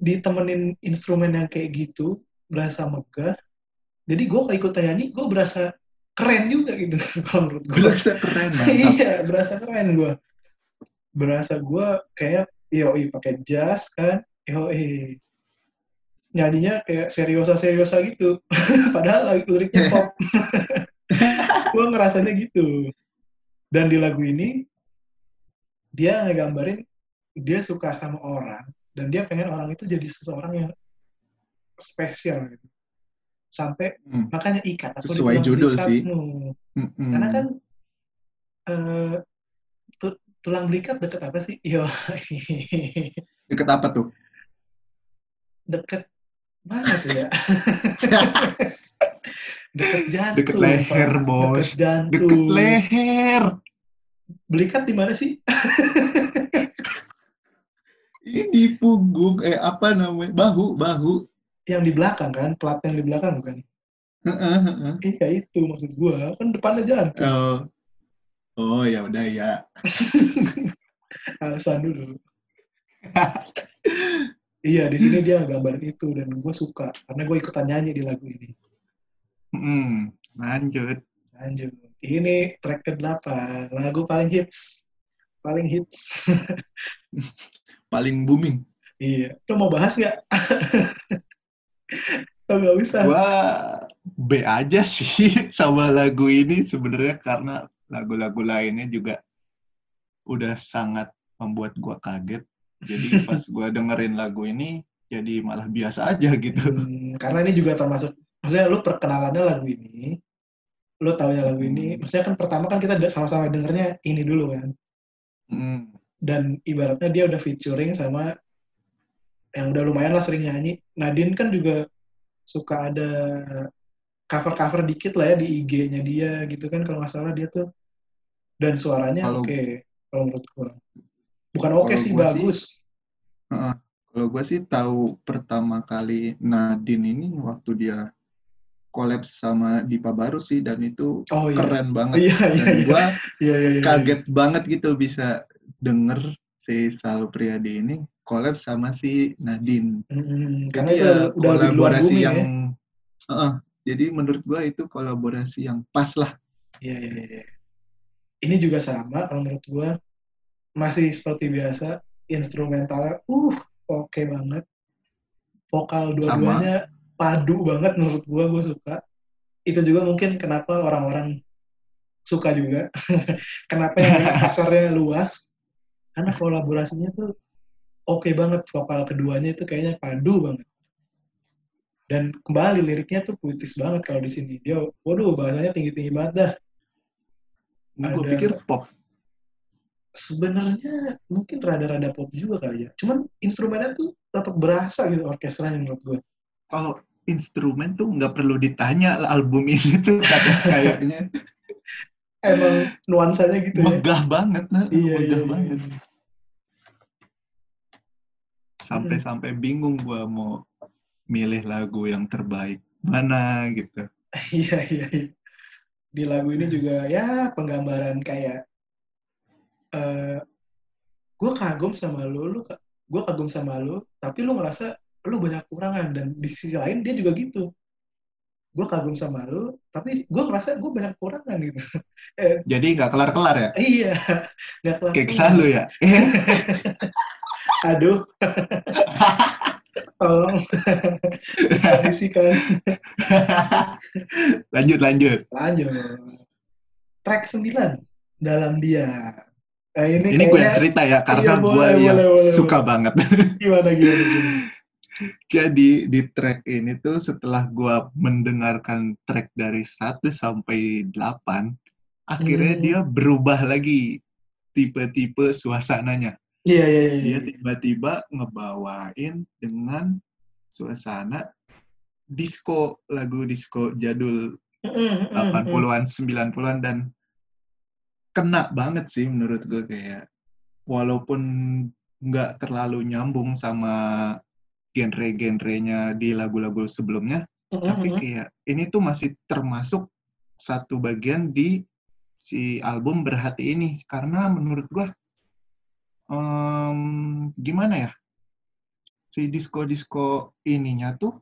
ditemenin instrumen yang kayak gitu berasa megah. Jadi gue kalau ikut nyanyi gue berasa keren juga gitu kalau menurut gue Berasa keren iya berasa keren gue berasa gue kayak yoi pakai jas kan yoi. Nyanyinya kayak seriosa seriosa gitu. Padahal lagu- liriknya pop. Gue ngerasanya gitu dan di lagu ini dia ngegambarin dia suka sama orang dan dia pengen orang itu jadi seseorang yang spesial gitu sampai Hmm. makanya ikat aku Sesuai judul sih. belikatmu. Mm-mm. karena kan tu- tulang belikat deket apa sih yo Deket apa tuh? deket mana tuh ya deket jantung Deket leher, Pak. Bos. deket jantung Deket leher. belikat di mana sih Ini di punggung, eh apa namanya? Bahu, bahu. yang di belakang kan plat yang di belakang bukan Heeh, heeh. iya itu maksud gua kan depannya jantung Oh, oh ya udah ya. alasan dulu iya di sini dia gambarin itu dan gue suka karena gue ikutan nyanyi di lagu ini Hmm, lanjut. lanjut ini track ke-8 lagu paling hits paling hits Paling booming. iya lo mau bahas nggak atau nggak usah Gua B aja sih sama lagu ini sebenarnya karena lagu-lagu lainnya juga udah sangat membuat gua kaget. Jadi pas gua dengerin lagu ini jadi malah biasa aja gitu. Hmm, karena ini juga termasuk maksudnya lu perkenalannya lagu ini lu taunya lagu ini. Maksudnya kan pertama kan kita sama-sama dengernya ini dulu kan. Hmm, dan ibaratnya dia udah featuring sama yang udah lumayan lah sering nyanyi. Nadine kan juga suka ada cover-cover dikit lah ya di IG-nya dia gitu kan. Kalau nggak salah dia tuh dan suaranya oke kalau menurut gua. Bukan oke Kalau sih gua sih- bagus. Heeh. Kalau gue sih tahu pertama kali Nadine ini waktu dia kolaps sama Dipa Baru sih dan itu oh iya keren banget. iya iya Dan iya gue iya iya iya. kaget banget gitu bisa denger si Sal Priadi ini collab sama si Nadine. Mm-mm, karena itu ya udah kolaborasi bumi yang ya Heeh. jadi menurut gua itu kolaborasi yang pas lah. Iya, iya, iya. Ini juga sama kalau menurut gua masih seperti biasa instrumentalnya uh oke banget. Vokal dua-duanya padu banget menurut gua gua suka. Itu juga mungkin kenapa orang-orang suka juga. kenapa yang pasarnya luas karena kolaborasinya tuh oke banget vokal keduanya itu kayaknya padu banget. Dan kembali liriknya tuh puitis banget kalau di sini. Dia waduh bahasanya tinggi-tinggi banget dah. Gue Ada- pikir pop. sebenarnya mungkin rada-rada pop juga kali ya. Cuman instrumennya tuh tetap berasa gitu orkestranya menurut gue. Kalau instrumen tuh nggak perlu ditanya lah album ini tuh kata- kayaknya Emang nuansanya gitu ya. megah banget nah, Iya, megah iya, iya. banget. Sampai-sampai bingung gua mau milih lagu yang terbaik mana gitu. Iya, iya, iya. Di lagu ini juga ya penggambaran kayak eh gue kagum sama lu, lu gue kagum sama lu, tapi lu ngerasa lu banyak kurangan dan di sisi lain dia juga gitu. Gue kagum sama lu, tapi gue ngerasa gue banyak kurangan gitu. Eh, Jadi nggak kelar-kelar ya? iya, nggak kelar. Kayak kesan lu ya? Aduh. Tolong posisikan. lanjut lanjut. Lanjut. Track 9 dalam dia. Nah, ini Ini gue yang kayaknya cerita ya karena Iya, gue yang boleh, suka boleh. banget. gimana gimana gimana. Jadi di track ini tuh setelah gue mendengarkan track dari 1 sampai 8, akhirnya Hmm. dia berubah lagi tipe-tipe suasananya. Iya iya iya. Dia tiba-tiba ngebawain dengan suasana disco, lagu disco jadul Mm, mm, mm, 80-an, 90-an dan kena banget sih menurut gue kayak walaupun nggak terlalu nyambung sama genre-genrenya di lagu-lagu sebelumnya, mm, tapi kayak ini tuh masih termasuk satu bagian di si album Berhati ini karena menurut gua em, gimana ya si disco-disco ininya tuh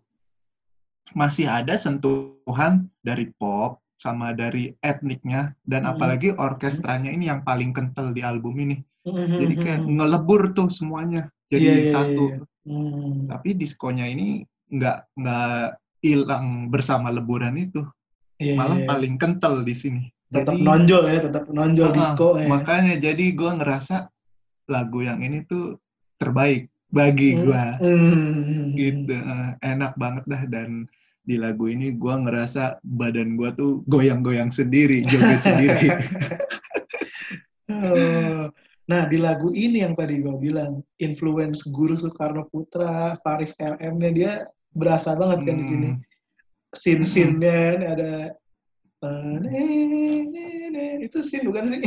masih ada sentuhan dari pop sama dari etniknya dan Hmm. apalagi orkestranya ini yang paling kental di album ini. Mhm, Jadi kayak ngelebur tuh semuanya jadi iya, iya, satu. iya. Hmm. Tapi diskonya ini nggak nggak hilang bersama leburan itu, Iya, malah iya, iya. paling kental di sini. tetap Jadi nonjol ya, tetap nonjol Ah, disco ya. makanya jadi gue ngerasa lagu yang ini tuh terbaik bagi Hmm, gue hmm. gitu Eh, enak banget dah dan di lagu ini gue ngerasa badan gue tuh goyang-goyang sendiri joget sendiri Oh. Nah, di lagu ini yang tadi gue bilang, influence Guru Soekarno Putra, Faris RM-nya dia berasa banget kan di sini. Hmm, ini ada itu scene bukan sih?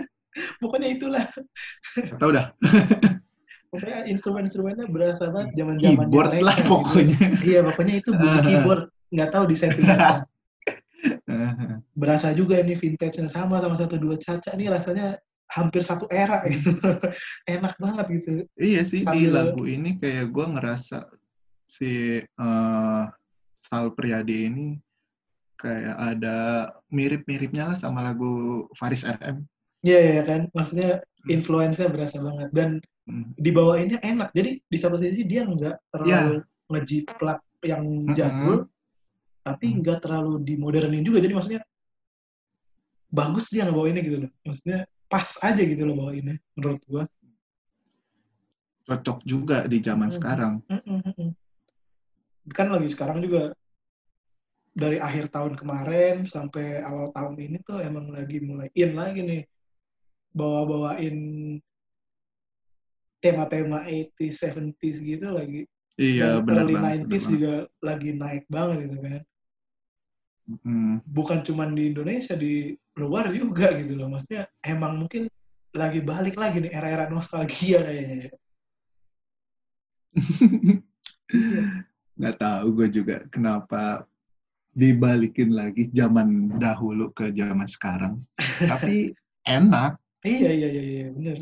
Pokoknya itulah. atau udah Pokoknya instrumen-instrumennya berasa banget zaman-zaman keyboard lah pokoknya Iya, pokoknya itu bunyi keyboard. Nggak tahu di setting apa. Berasa juga ini vintage-nya sama sama satu dua caca nih rasanya hampir satu era gitu. Enak banget gitu. iya sih di Sambil- lagu ini kayak gue ngerasa si eh, Sal Priadi ini kayak ada mirip-miripnya lah sama lagu Faris RM Iya, iya kan? Maksudnya influence-nya berasa banget. Dan Hmm. dibawainnya enak. Jadi di satu sisi dia nggak terlalu ngejiplak yang Mm-mm. jadul, tapi Mm. nggak terlalu dimodernin juga. Jadi maksudnya bagus dia ngebawainnya gitu loh. Maksudnya pas aja gitu loh bawainnya menurut gua. cocok juga di zaman Hmm. sekarang Mm-mm-mm. Kan lagi sekarang juga dari akhir tahun kemarin sampai awal tahun ini tuh emang lagi mulai in lagi nih bawa-bawain tema-tema 80s, 70s gitu lagi. iya Dan benar early banget 90s benar juga lagi naik banget gitu kan. Hmm. Bukan cuma di Indonesia, di luar juga gitu loh. Maksudnya emang mungkin lagi balik lagi nih era-era nostalgia kayaknya. nggak tahu gue juga kenapa dibalikin lagi zaman dahulu ke zaman sekarang tapi enak Iya, iya, iya, iya, bener.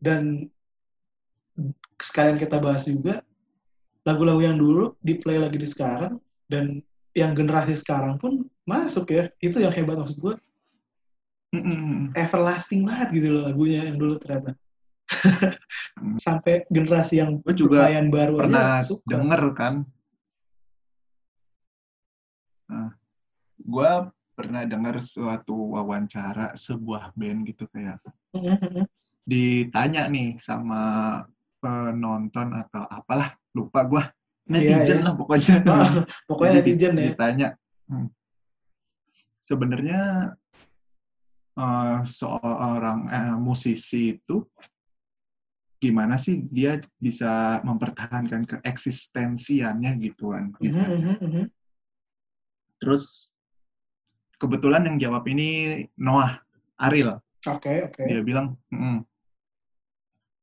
Dan sekalian kita bahas juga, lagu-lagu yang dulu di-play lagi di sekarang, dan yang generasi sekarang pun masuk ya. Itu yang hebat maksud gue. Mm-mm. Everlasting banget gitu loh lagunya yang dulu ternyata. Sampai generasi yang gue juga baru pernah suka. denger kan nah, gue pernah dengar suatu wawancara sebuah band gitu kayak Mhm, ditanya nih sama penonton atau apalah lupa gue Iya, netizen iya. lah pokoknya Ah, Pokoknya netizen ya. ditanya hmm, sebenarnya eh, seorang eh, musisi itu gimana sih dia bisa mempertahankan keeksistensiannya gituan gitu. Mhm, mhm, mhm. Terus kebetulan yang jawab ini Noah Aril. Oke, oke. Dia bilang, "Mm-mm."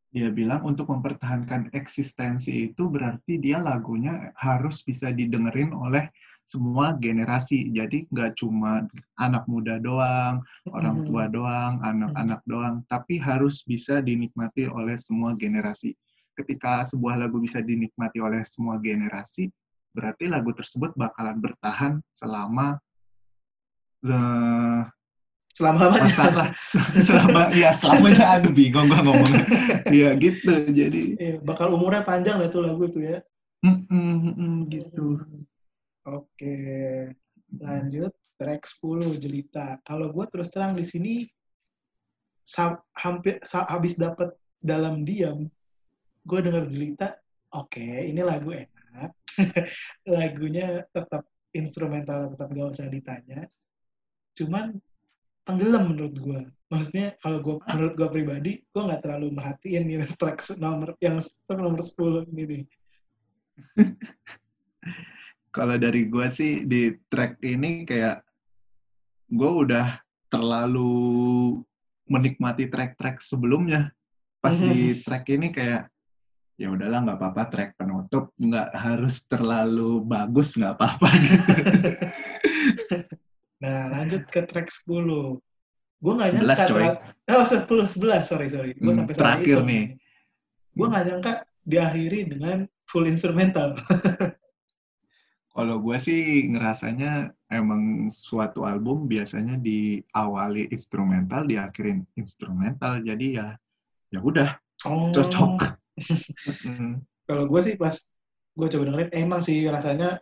dia bilang untuk mempertahankan eksistensi itu berarti dia lagunya harus bisa didengerin oleh semua generasi. Jadi nggak cuma anak muda doang, orang tua doang, anak-anak doang, tapi harus bisa dinikmati oleh semua generasi. Ketika sebuah lagu bisa dinikmati oleh semua generasi, berarti lagu tersebut bakalan bertahan selama eh, Selama apa masalah selama ya selamanya aduh bingung gua ngomong. Ya gitu. Jadi Iya, bakal umurnya panjang lah tuh lagu itu ya. mm, mm, mm, gitu Oke, lanjut track 10 Jelita. Kalau gue terus terang di sini hampir habis dapat dalam diam, gue denger Jelita, oke, ini lagu enak. Lagunya tetap instrumental, tetap gak usah ditanya. Cuman tenggelam menurut gue. Maksudnya kalau gue menurut gue pribadi, gue nggak terlalu merhatiin nih track nomor yang nomor 10 ini nih. kalau dari gua sih di track ini kayak gue udah terlalu menikmati track-track sebelumnya pas di track ini kayak ya udahlah nggak apa-apa track penutup nggak harus terlalu bagus nggak apa-apa gitu Nah, lanjut ke track 10. Gue nggak 11, nyangka. coy. Oh, 10, 11. Sorry, sorry. Gue Hmm, sampai terakhir hitung nih. Gue nggak nyangka diakhiri dengan full instrumental. Kalau gue sih ngerasanya emang suatu album biasanya diawali instrumental, diakhirin instrumental. Jadi ya ya udah Oh. cocok. Mm. Kalau gue sih pas gue coba dengerin, emang sih rasanya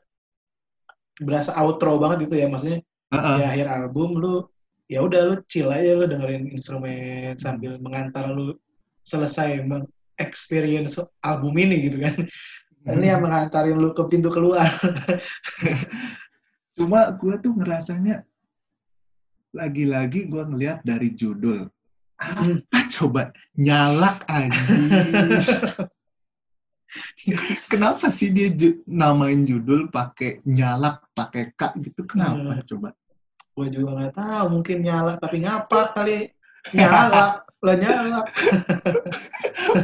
berasa outro banget gitu ya. Maksudnya Heeh. di akhir album lu ya udah lu chill aja lu dengerin instrumen sambil mengantar lu selesai meng experience album ini gitu kan. Ini yang mengantarin lu ke pintu keluar. Cuma gue tuh ngerasanya lagi-lagi gue ngelihat dari judul. Hmm. Apa coba nyalak anjir. Kenapa sih dia ju- namain judul pakai nyalak pakai K gitu? Kenapa Hmm. coba? gue juga nggak tahu mungkin nyala tapi ngapa kali nyala lah nyala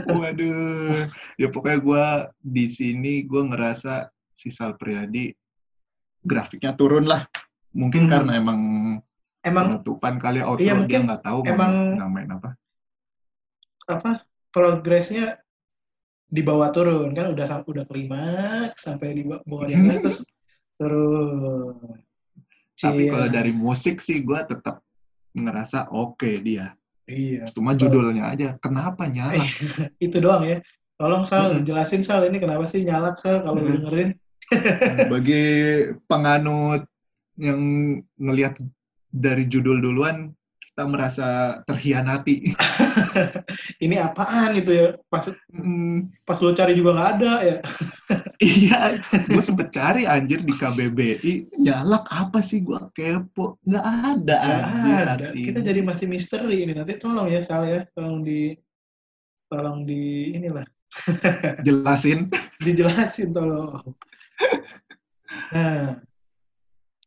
Waduh. Ya pokoknya gue di sini gue ngerasa si Sal Priadi grafiknya turun lah. Mungkin Hmm. karena emang emang penutupan kali outro Iya, dia mungkin nggak tahu mau emang- namain apa. apa progresnya di bawah turun kan udah udah klimaks sampai di ba- bawah di atas terus Tapi Cia. kalau dari musik sih gue tetap ngerasa oke dia. Iya Cuma judulnya aja. Kenapa nyala? Eh, itu doang ya tolong Sal Mm-mm. jelasin Sal ini kenapa sih nyalak Sal kalau Mm. dengerin Bagi penganut yang ngelihat dari judul duluan, kita merasa terhianati. ini apaan gitu ya pas Hmm, pas lu cari juga nggak ada ya iya, gue sempet cari anjir di KBBI, nyalak apa sih gue kepo? Nggak ada Nggak anjir. ada artinya. kita jadi masih misteri ini nanti tolong ya Sal ya tolong di tolong di inilah Jelasin. dijelasin tolong. Nah,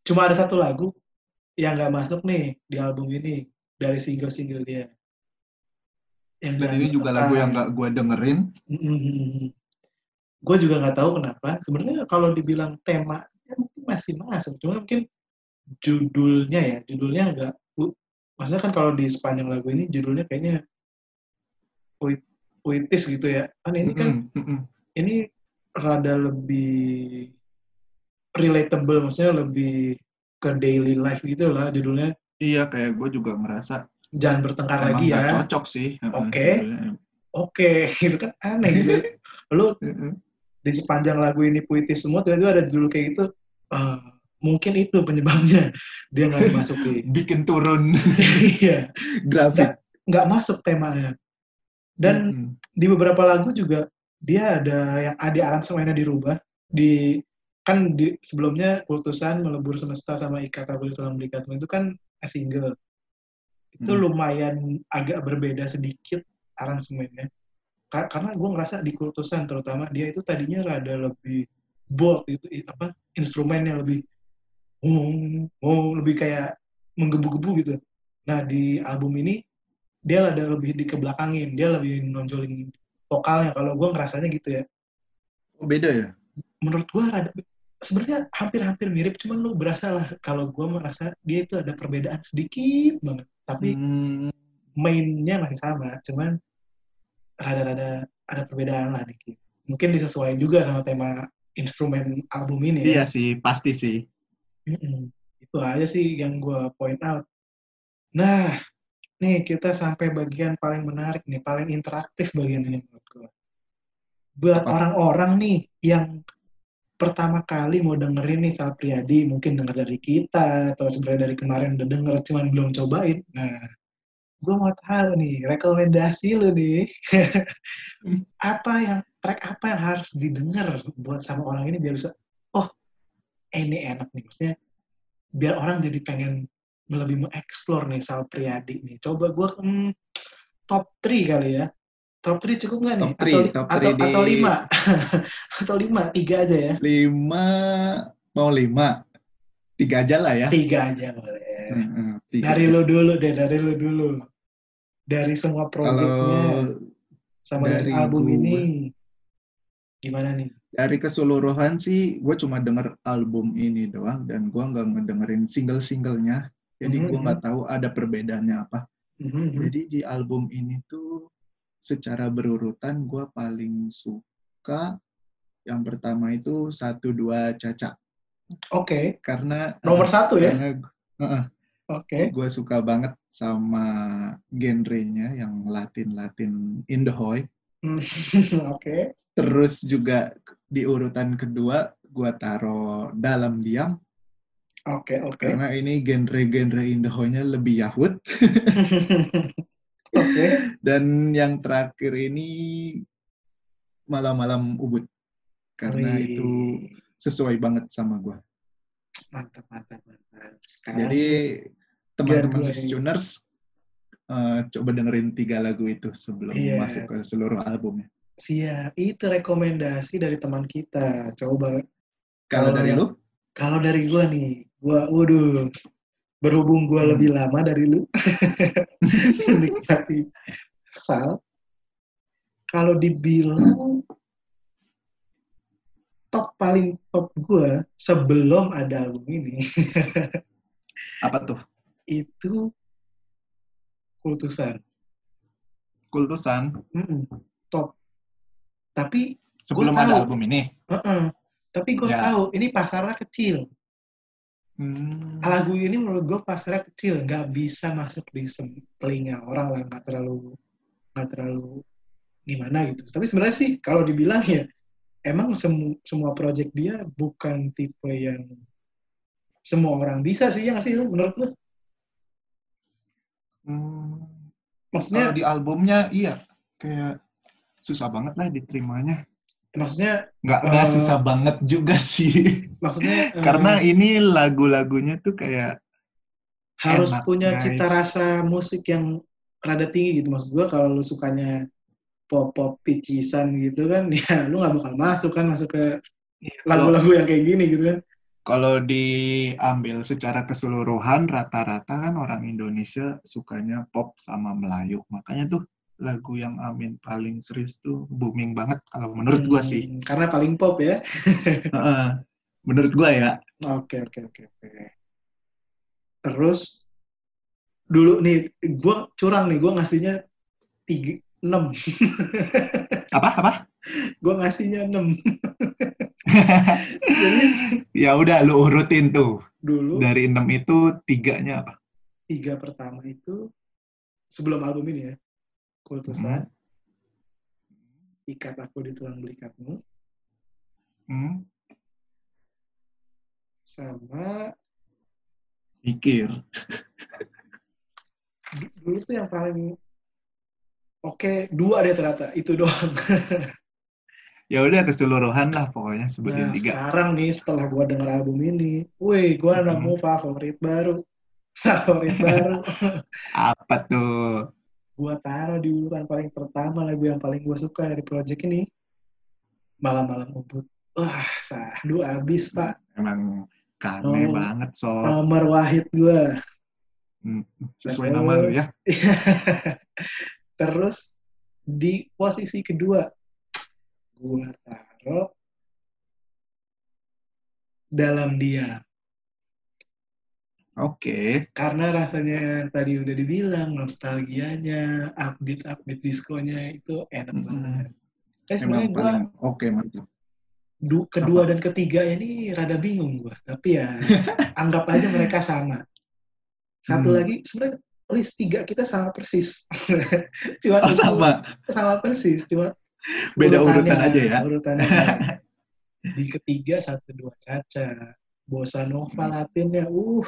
cuma ada satu lagu yang nggak masuk nih di album ini dari single-single dia. Yang Dan ini juga lagu yang nggak gue dengerin. Gue juga nggak tahu kenapa. Sebenarnya kalau dibilang tema ya mungkin masih masuk, cuma mungkin judulnya ya, judulnya agak maksudnya kan kalau di sepanjang lagu ini judulnya kayaknya puit- puitis gitu ya. Kan ini kan ini rada lebih relatable, maksudnya lebih ke daily life gitu lah judulnya. Iya, kayak gue juga merasa Jangan bertengkar emang lagi ya. cocok sih. Oke. Judulnya. Oke, itu kan aneh gitu. Lu Mm-mm. di sepanjang lagu ini puitis semua, tiba-tiba ada judul kayak gitu. eh, mungkin itu penyebabnya dia nggak dimasukin. Bikin turun Iya, grafik. nggak masuk temanya. Dan Mm-mm. di beberapa lagu juga dia ada yang ada aransemennya dirubah di kan di sebelumnya kultusan melebur semesta sama ikat tabuli tulang belikatmu itu kan single. Itu Hmm. lumayan agak berbeda sedikit aransemennya. Ka- karena gue ngerasa di kultusan terutama dia itu tadinya rada lebih bold itu apa instrumennya lebih oh, oh lebih kayak menggebu-gebu gitu. Nah di album ini dia ada lebih dikebelakangin dia lebih nonjolin vokalnya. Kalau gue ngerasanya gitu ya. Oh, beda ya? menurut gue rada sebenarnya hampir-hampir mirip cuman lu berasa lah kalau gue merasa dia itu ada perbedaan sedikit banget tapi Hmm, mainnya masih sama cuman rada-rada ada perbedaan lah dikit mungkin disesuaikan juga sama tema instrumen album ini ya. iya sih, pasti sih. Mm-mm. Itu aja sih yang gue point out. Nah, nih kita sampai bagian paling menarik nih, paling interaktif bagian ini menurut gue. Buat orang-orang nih yang pertama kali mau dengerin nih Sal Priadi, mungkin denger dari kita, atau sebenarnya dari kemarin udah denger, cuman belum cobain. Nah, gue mau tahu nih, rekomendasi lu nih, apa yang, track apa yang harus didengar buat sama orang ini biar bisa, oh, eh, ini enak nih, maksudnya biar orang jadi pengen lebih mengeksplor nih Sal Priadi nih. Coba gue hmm, top 3 kali ya. Top 3 cukup nggak nih? Top three, atau, top atau, three di- atau 5? atau 5? Tiga aja ya? Lima, mau lima. Tiga aja lah ya. Tiga aja boleh. Tiga. Dari lu dulu deh, dari lu dulu. Dari semua Kalau projectnya sama dari dari album gua- ini. Gimana nih? dari keseluruhan sih, gue cuma denger album ini doang dan gue nggak ngedengerin single-singlenya. Jadi gue Mhm. nggak tahu ada perbedaannya apa. Mhm. Jadi di album ini tuh secara berurutan gue paling suka yang pertama itu satu dua caca Oke, karena nomor satu ya. karena uh, Oke. gue suka banget sama genrenya yang Latin Latin Indohoy. Hmm, Oke. Terus juga di urutan kedua gue taruh dalam diam Oke, oke. karena ini genre-genre Indohoy-nya lebih Yahud. Oke. Dan yang terakhir ini malam-malam Ubud karena Wih, itu sesuai banget sama gue. mantap, mantap, mantap. Sekarang Jadi teman-teman listeners eh, coba dengerin tiga lagu itu sebelum Iya. masuk ke seluruh albumnya. siap, itu rekomendasi dari teman kita. Coba Kalau Kalau dari lu, Kalau dari gua nih, gua waduh, berhubung gua Hmm. lebih lama dari lu menikmati Sal. Kalau dibilang top paling top gua sebelum ada album ini apa tuh? itu kultusan. Kultusan Mm-mm, top. Tapi sebelum Gua ada tahu. album ini. uh-uh, tapi gue Ya. tahu ini pasarnya kecil. Hmm. lagu ini menurut gue pasarnya kecil nggak bisa masuk di telinga orang lah nggak terlalu nggak terlalu gimana gitu tapi sebenarnya sih kalau dibilang ya emang semu- semua project dia bukan tipe yang semua orang bisa sih ya nggak sih lu menurut lu Hmm. maksudnya Kalau di albumnya iya kayak susah banget lah diterimanya. Maksudnya Nggak nggak Eh, susah banget juga sih. maksudnya eh, Karena ini lagu-lagunya tuh kayak harus enak, punya guys. cita rasa musik yang rada tinggi gitu maksud gue kalau lu sukanya pop pop picisan gitu kan ya lu nggak bakal masuk kan masuk ke Iya, lagu-lagu yang kayak gini gitu kan kalau diambil secara keseluruhan rata-rata kan orang Indonesia sukanya pop sama Melayu. Makanya tuh lagu yang Amin paling serius tuh booming banget kalau menurut gua sih. Hmm, karena paling pop ya menurut gua ya. oke oke oke oke terus dulu nih gue curang nih gue ngasihnya tiga enam Apa apa? gue ngasihnya enam jadi ya udah lu urutin tuh. dulu Dari enam itu tiganya apa? tiga pertama itu sebelum album ini ya kultusan ikat aku di tulang belikatmu Hmm, sama mikir. du- dulu tuh yang paling oke dua deh ternyata itu doang Ya udah keseluruhan lah pokoknya sebutin nah tiga. sekarang nih setelah gua denger album ini wih gua Mhm. nemu favorit baru favorit baru Apa tuh? Gua taruh di urutan paling pertama lagu yang paling gua suka dari project ini malam-malam ubud wah sahdu abis pak Emang kane Oh. banget sob. nomor wahid gua Hmm, sesuai nama lu ya. terus di posisi kedua gua taruh dalam dia Oke. karena rasanya tadi udah dibilang nostalgianya upbeat diskonya itu enak Mm-mm. banget eh sebenarnya paling oke mantap. du- kedua dan ketiga ini rada bingung gua tapi ya anggap aja mereka sama satu Hmm. lagi sebenarnya list tiga kita sama persis cuma Oh sama. sama persis cuma Beda urutannya- urutan aja ya. urutannya di ketiga satu dua caca bossa nova Hmm. latinnya uh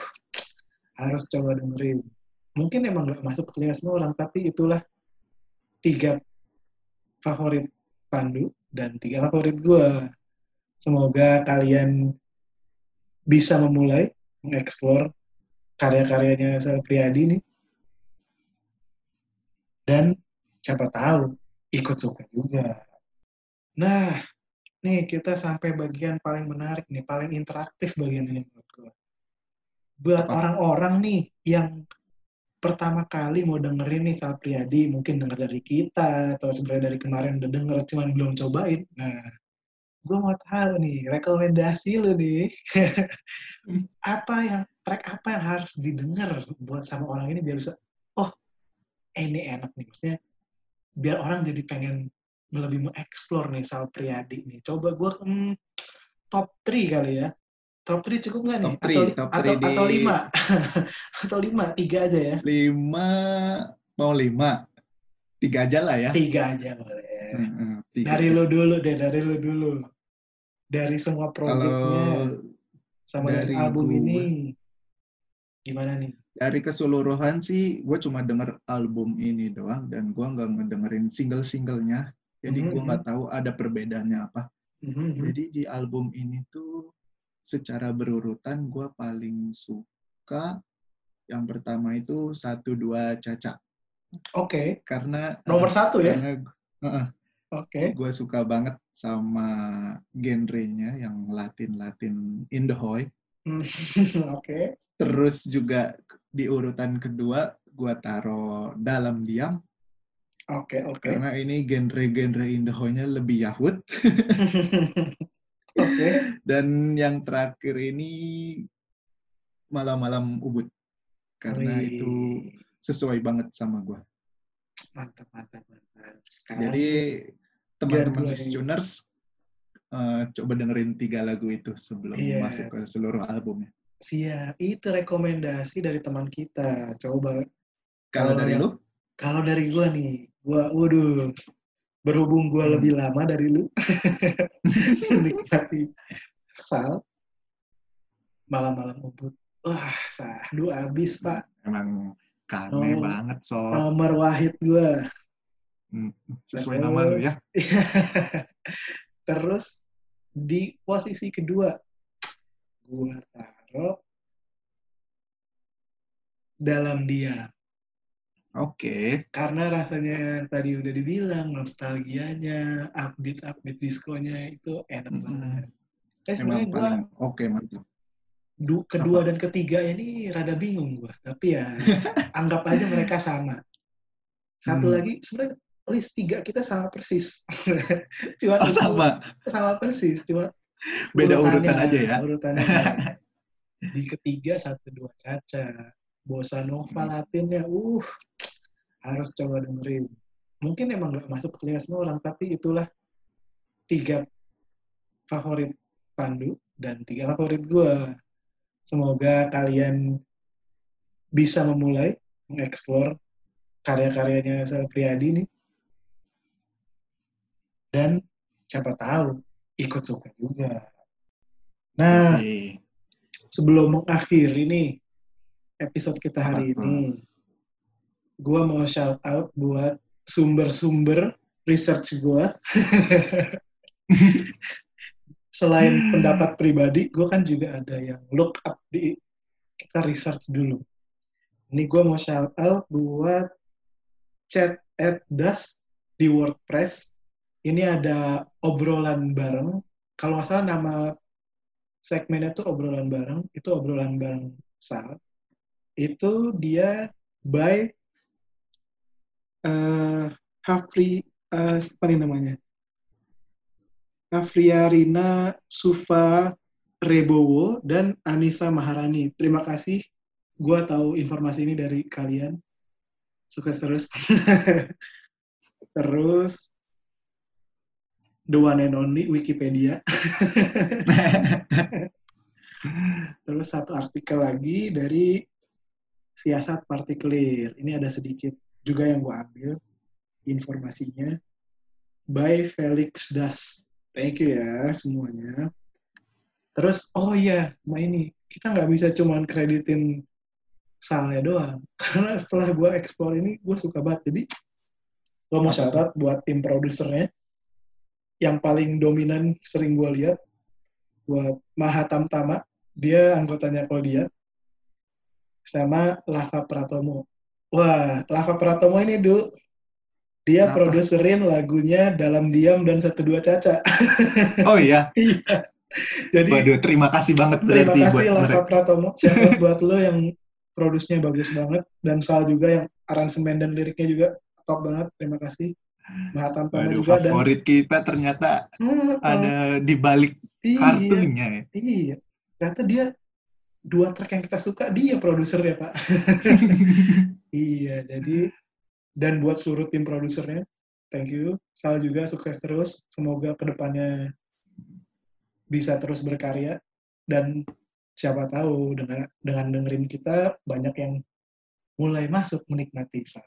harus coba dengerin mungkin emang nggak masuk ke telinga semua orang tapi itulah tiga favorit Pandu dan tiga favorit gua semoga kalian bisa memulai mengeksplor karya-karyanya Sal Priadi nih dan siapa tahu ikut suka juga. Nah, nih kita sampai bagian paling menarik nih, paling interaktif bagian ini gue. Buat orang-orang nih yang pertama kali mau dengerin nih Sal Priadi, mungkin denger dari kita, atau sebenarnya dari kemarin udah denger, cuman belum cobain. Nah, gue mau tahu nih, rekomendasi lu nih, apa yang, track apa yang harus didengar buat sama orang ini biar bisa, oh, eh, ini enak nih, maksudnya biar orang jadi pengen lebih mengeksplor nih Sal Priadi nih. Coba gue hmm, top 3 kali ya. Top 3 cukup nggak nih? Top three, atau, top atau, three di- atau 5? atau 5? Tiga aja ya? Lima, mau lima. Tiga aja lah ya. Tiga aja boleh. Tiga. Dari lu dulu deh, dari lu dulu. Dari semua projectnya sama dari dari album gua- ini. Gimana nih? dari keseluruhan sih, gue cuma denger album ini doang dan gue nggak ngedengerin single-singlenya. Jadi gue Mhm, nggak tahu ada perbedaannya apa. Mhm, Jadi di album ini tuh secara berurutan gue paling suka yang pertama itu satu dua caca Oke, karena nomor satu ya? karena heeh, Oke. gue suka banget sama genrenya yang Latin Latin Indohoy. Hmm, Oke. Terus juga di urutan kedua gue taruh dalam diam Oke, oke. karena ini genre-genre Indohoynya lebih Yahud. Oke. Dan yang terakhir ini malam-malam ubud karena Wih, itu sesuai banget sama gue. mantap, mantap, mantap. Sekarang Jadi teman-teman listeners eh, coba dengerin tiga lagu itu sebelum Iya. masuk ke seluruh albumnya. siap, itu rekomendasi dari teman kita. Coba Kalau Kalau dari lu? kalau dari gua nih, gua waduh berhubung gua Hmm. lebih lama dari lu menikmati sal malam-malam ubud. Wah, sahdu abis, Pak. Emang kane Oh. banget so Nomor wahid gua. sesuai nama lu ya. Terus di posisi kedua gua taruh dalam dia Oke. karena rasanya tadi udah dibilang nostalgianya, upbeat-upbeat diskonya itu enak Mm-mm. banget. Eh Emang sebenarnya gua oke mantap. du- kedua dan ketiga ini rada bingung gua, tapi ya anggap aja mereka sama. Satu Hmm. lagi sebenarnya list tiga kita sama persis. cuma Oh sama, sama persis, cuma beda urutan urutannya, aja ya. urutannya. di ketiga satu dua caca bossa nova Hmm. latinnya uh harus coba dengerin. Mungkin emang nggak masuk ke telinga semua orang tapi itulah tiga favorit Pandu dan tiga favorit gua. Semoga kalian bisa memulai mengeksplor karya-karyanya Sal Priadi nih. Dan siapa tahu ikut suka juga. Nah sebelum mengakhiri nih episode kita hari ini, gue mau shout out buat sumber-sumber research gue. Selain pendapat pribadi, gue kan juga ada yang look up di kita research dulu. Ini gue mau shout out buat chat at dust di WordPress. Ini ada obrolan bareng. Kalau nggak salah nama segmennya tuh obrolan bareng. Itu obrolan bareng Sal. Itu dia by eh Hafri eh, apa nih namanya? Hafriarina Sufa Rebowo dan Anissa Maharani. Terima kasih. Gua tahu informasi ini dari kalian. Sukses terus. terus the one and only Wikipedia. Terus satu artikel lagi dari siasat partikelir. Ini ada sedikit juga yang gue ambil informasinya. By Felix Das. Thank you ya semuanya. Terus, oh iya, Ma ini. Kita nggak bisa cuman kreditin salnya doang. Karena setelah gue explore ini, gue suka banget. Jadi, gue mau out buat tim produsernya. Yang paling dominan sering gue lihat buat Mahatam Tama, dia anggotanya Koldia, sama Lava Pratomo. Wah, Lava Pratomo ini, Du, dia Kenapa? produserin lagunya Dalam Diam dan Satu Dua Caca. oh iya, Iya. Jadi, waduh terima kasih banget terima berarti buat kasih Lava mereka. Pratomo. Shout buat lo yang produsnya bagus banget. Dan Sal juga yang aransemen dan liriknya juga top banget. Terima kasih. Mahatam Tama Waduh, juga. Dan, favorit kita ternyata Hmm, ada di balik iya. kartunya ya. Iya, ternyata dia dua track yang kita suka dia produsernya pak. iya, jadi dan buat seluruh tim produsernya thank you. Sal juga sukses terus. Semoga ke depannya bisa terus berkarya dan siapa tahu dengan dengan dengerin kita banyak yang mulai masuk menikmati Sal.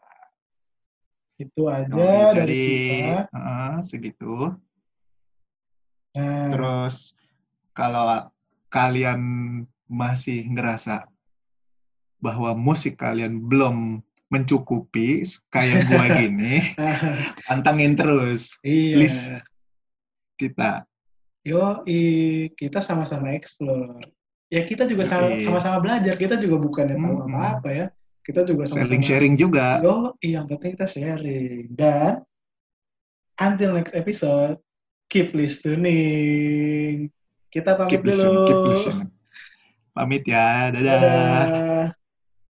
Itu aja Oke, dari jadi kita. eh, segitu. Nah, Terus kalau kalian masih ngerasa bahwa musik kalian belum mencukupi kayak gua gini, pantangin terus iya. Please. kita. Yo, kita sama-sama explore. Ya kita juga sama-sama belajar. Kita juga bukannya tahu Mm-mm. apa-apa ya. Kita juga sama-sama Sharing-sharing juga. Yo, yang penting kita sharing. Dan until next episode, keep listening. Kita pamit Keep dulu. listening, keep listening. Pamit ya, dadah. Dadah.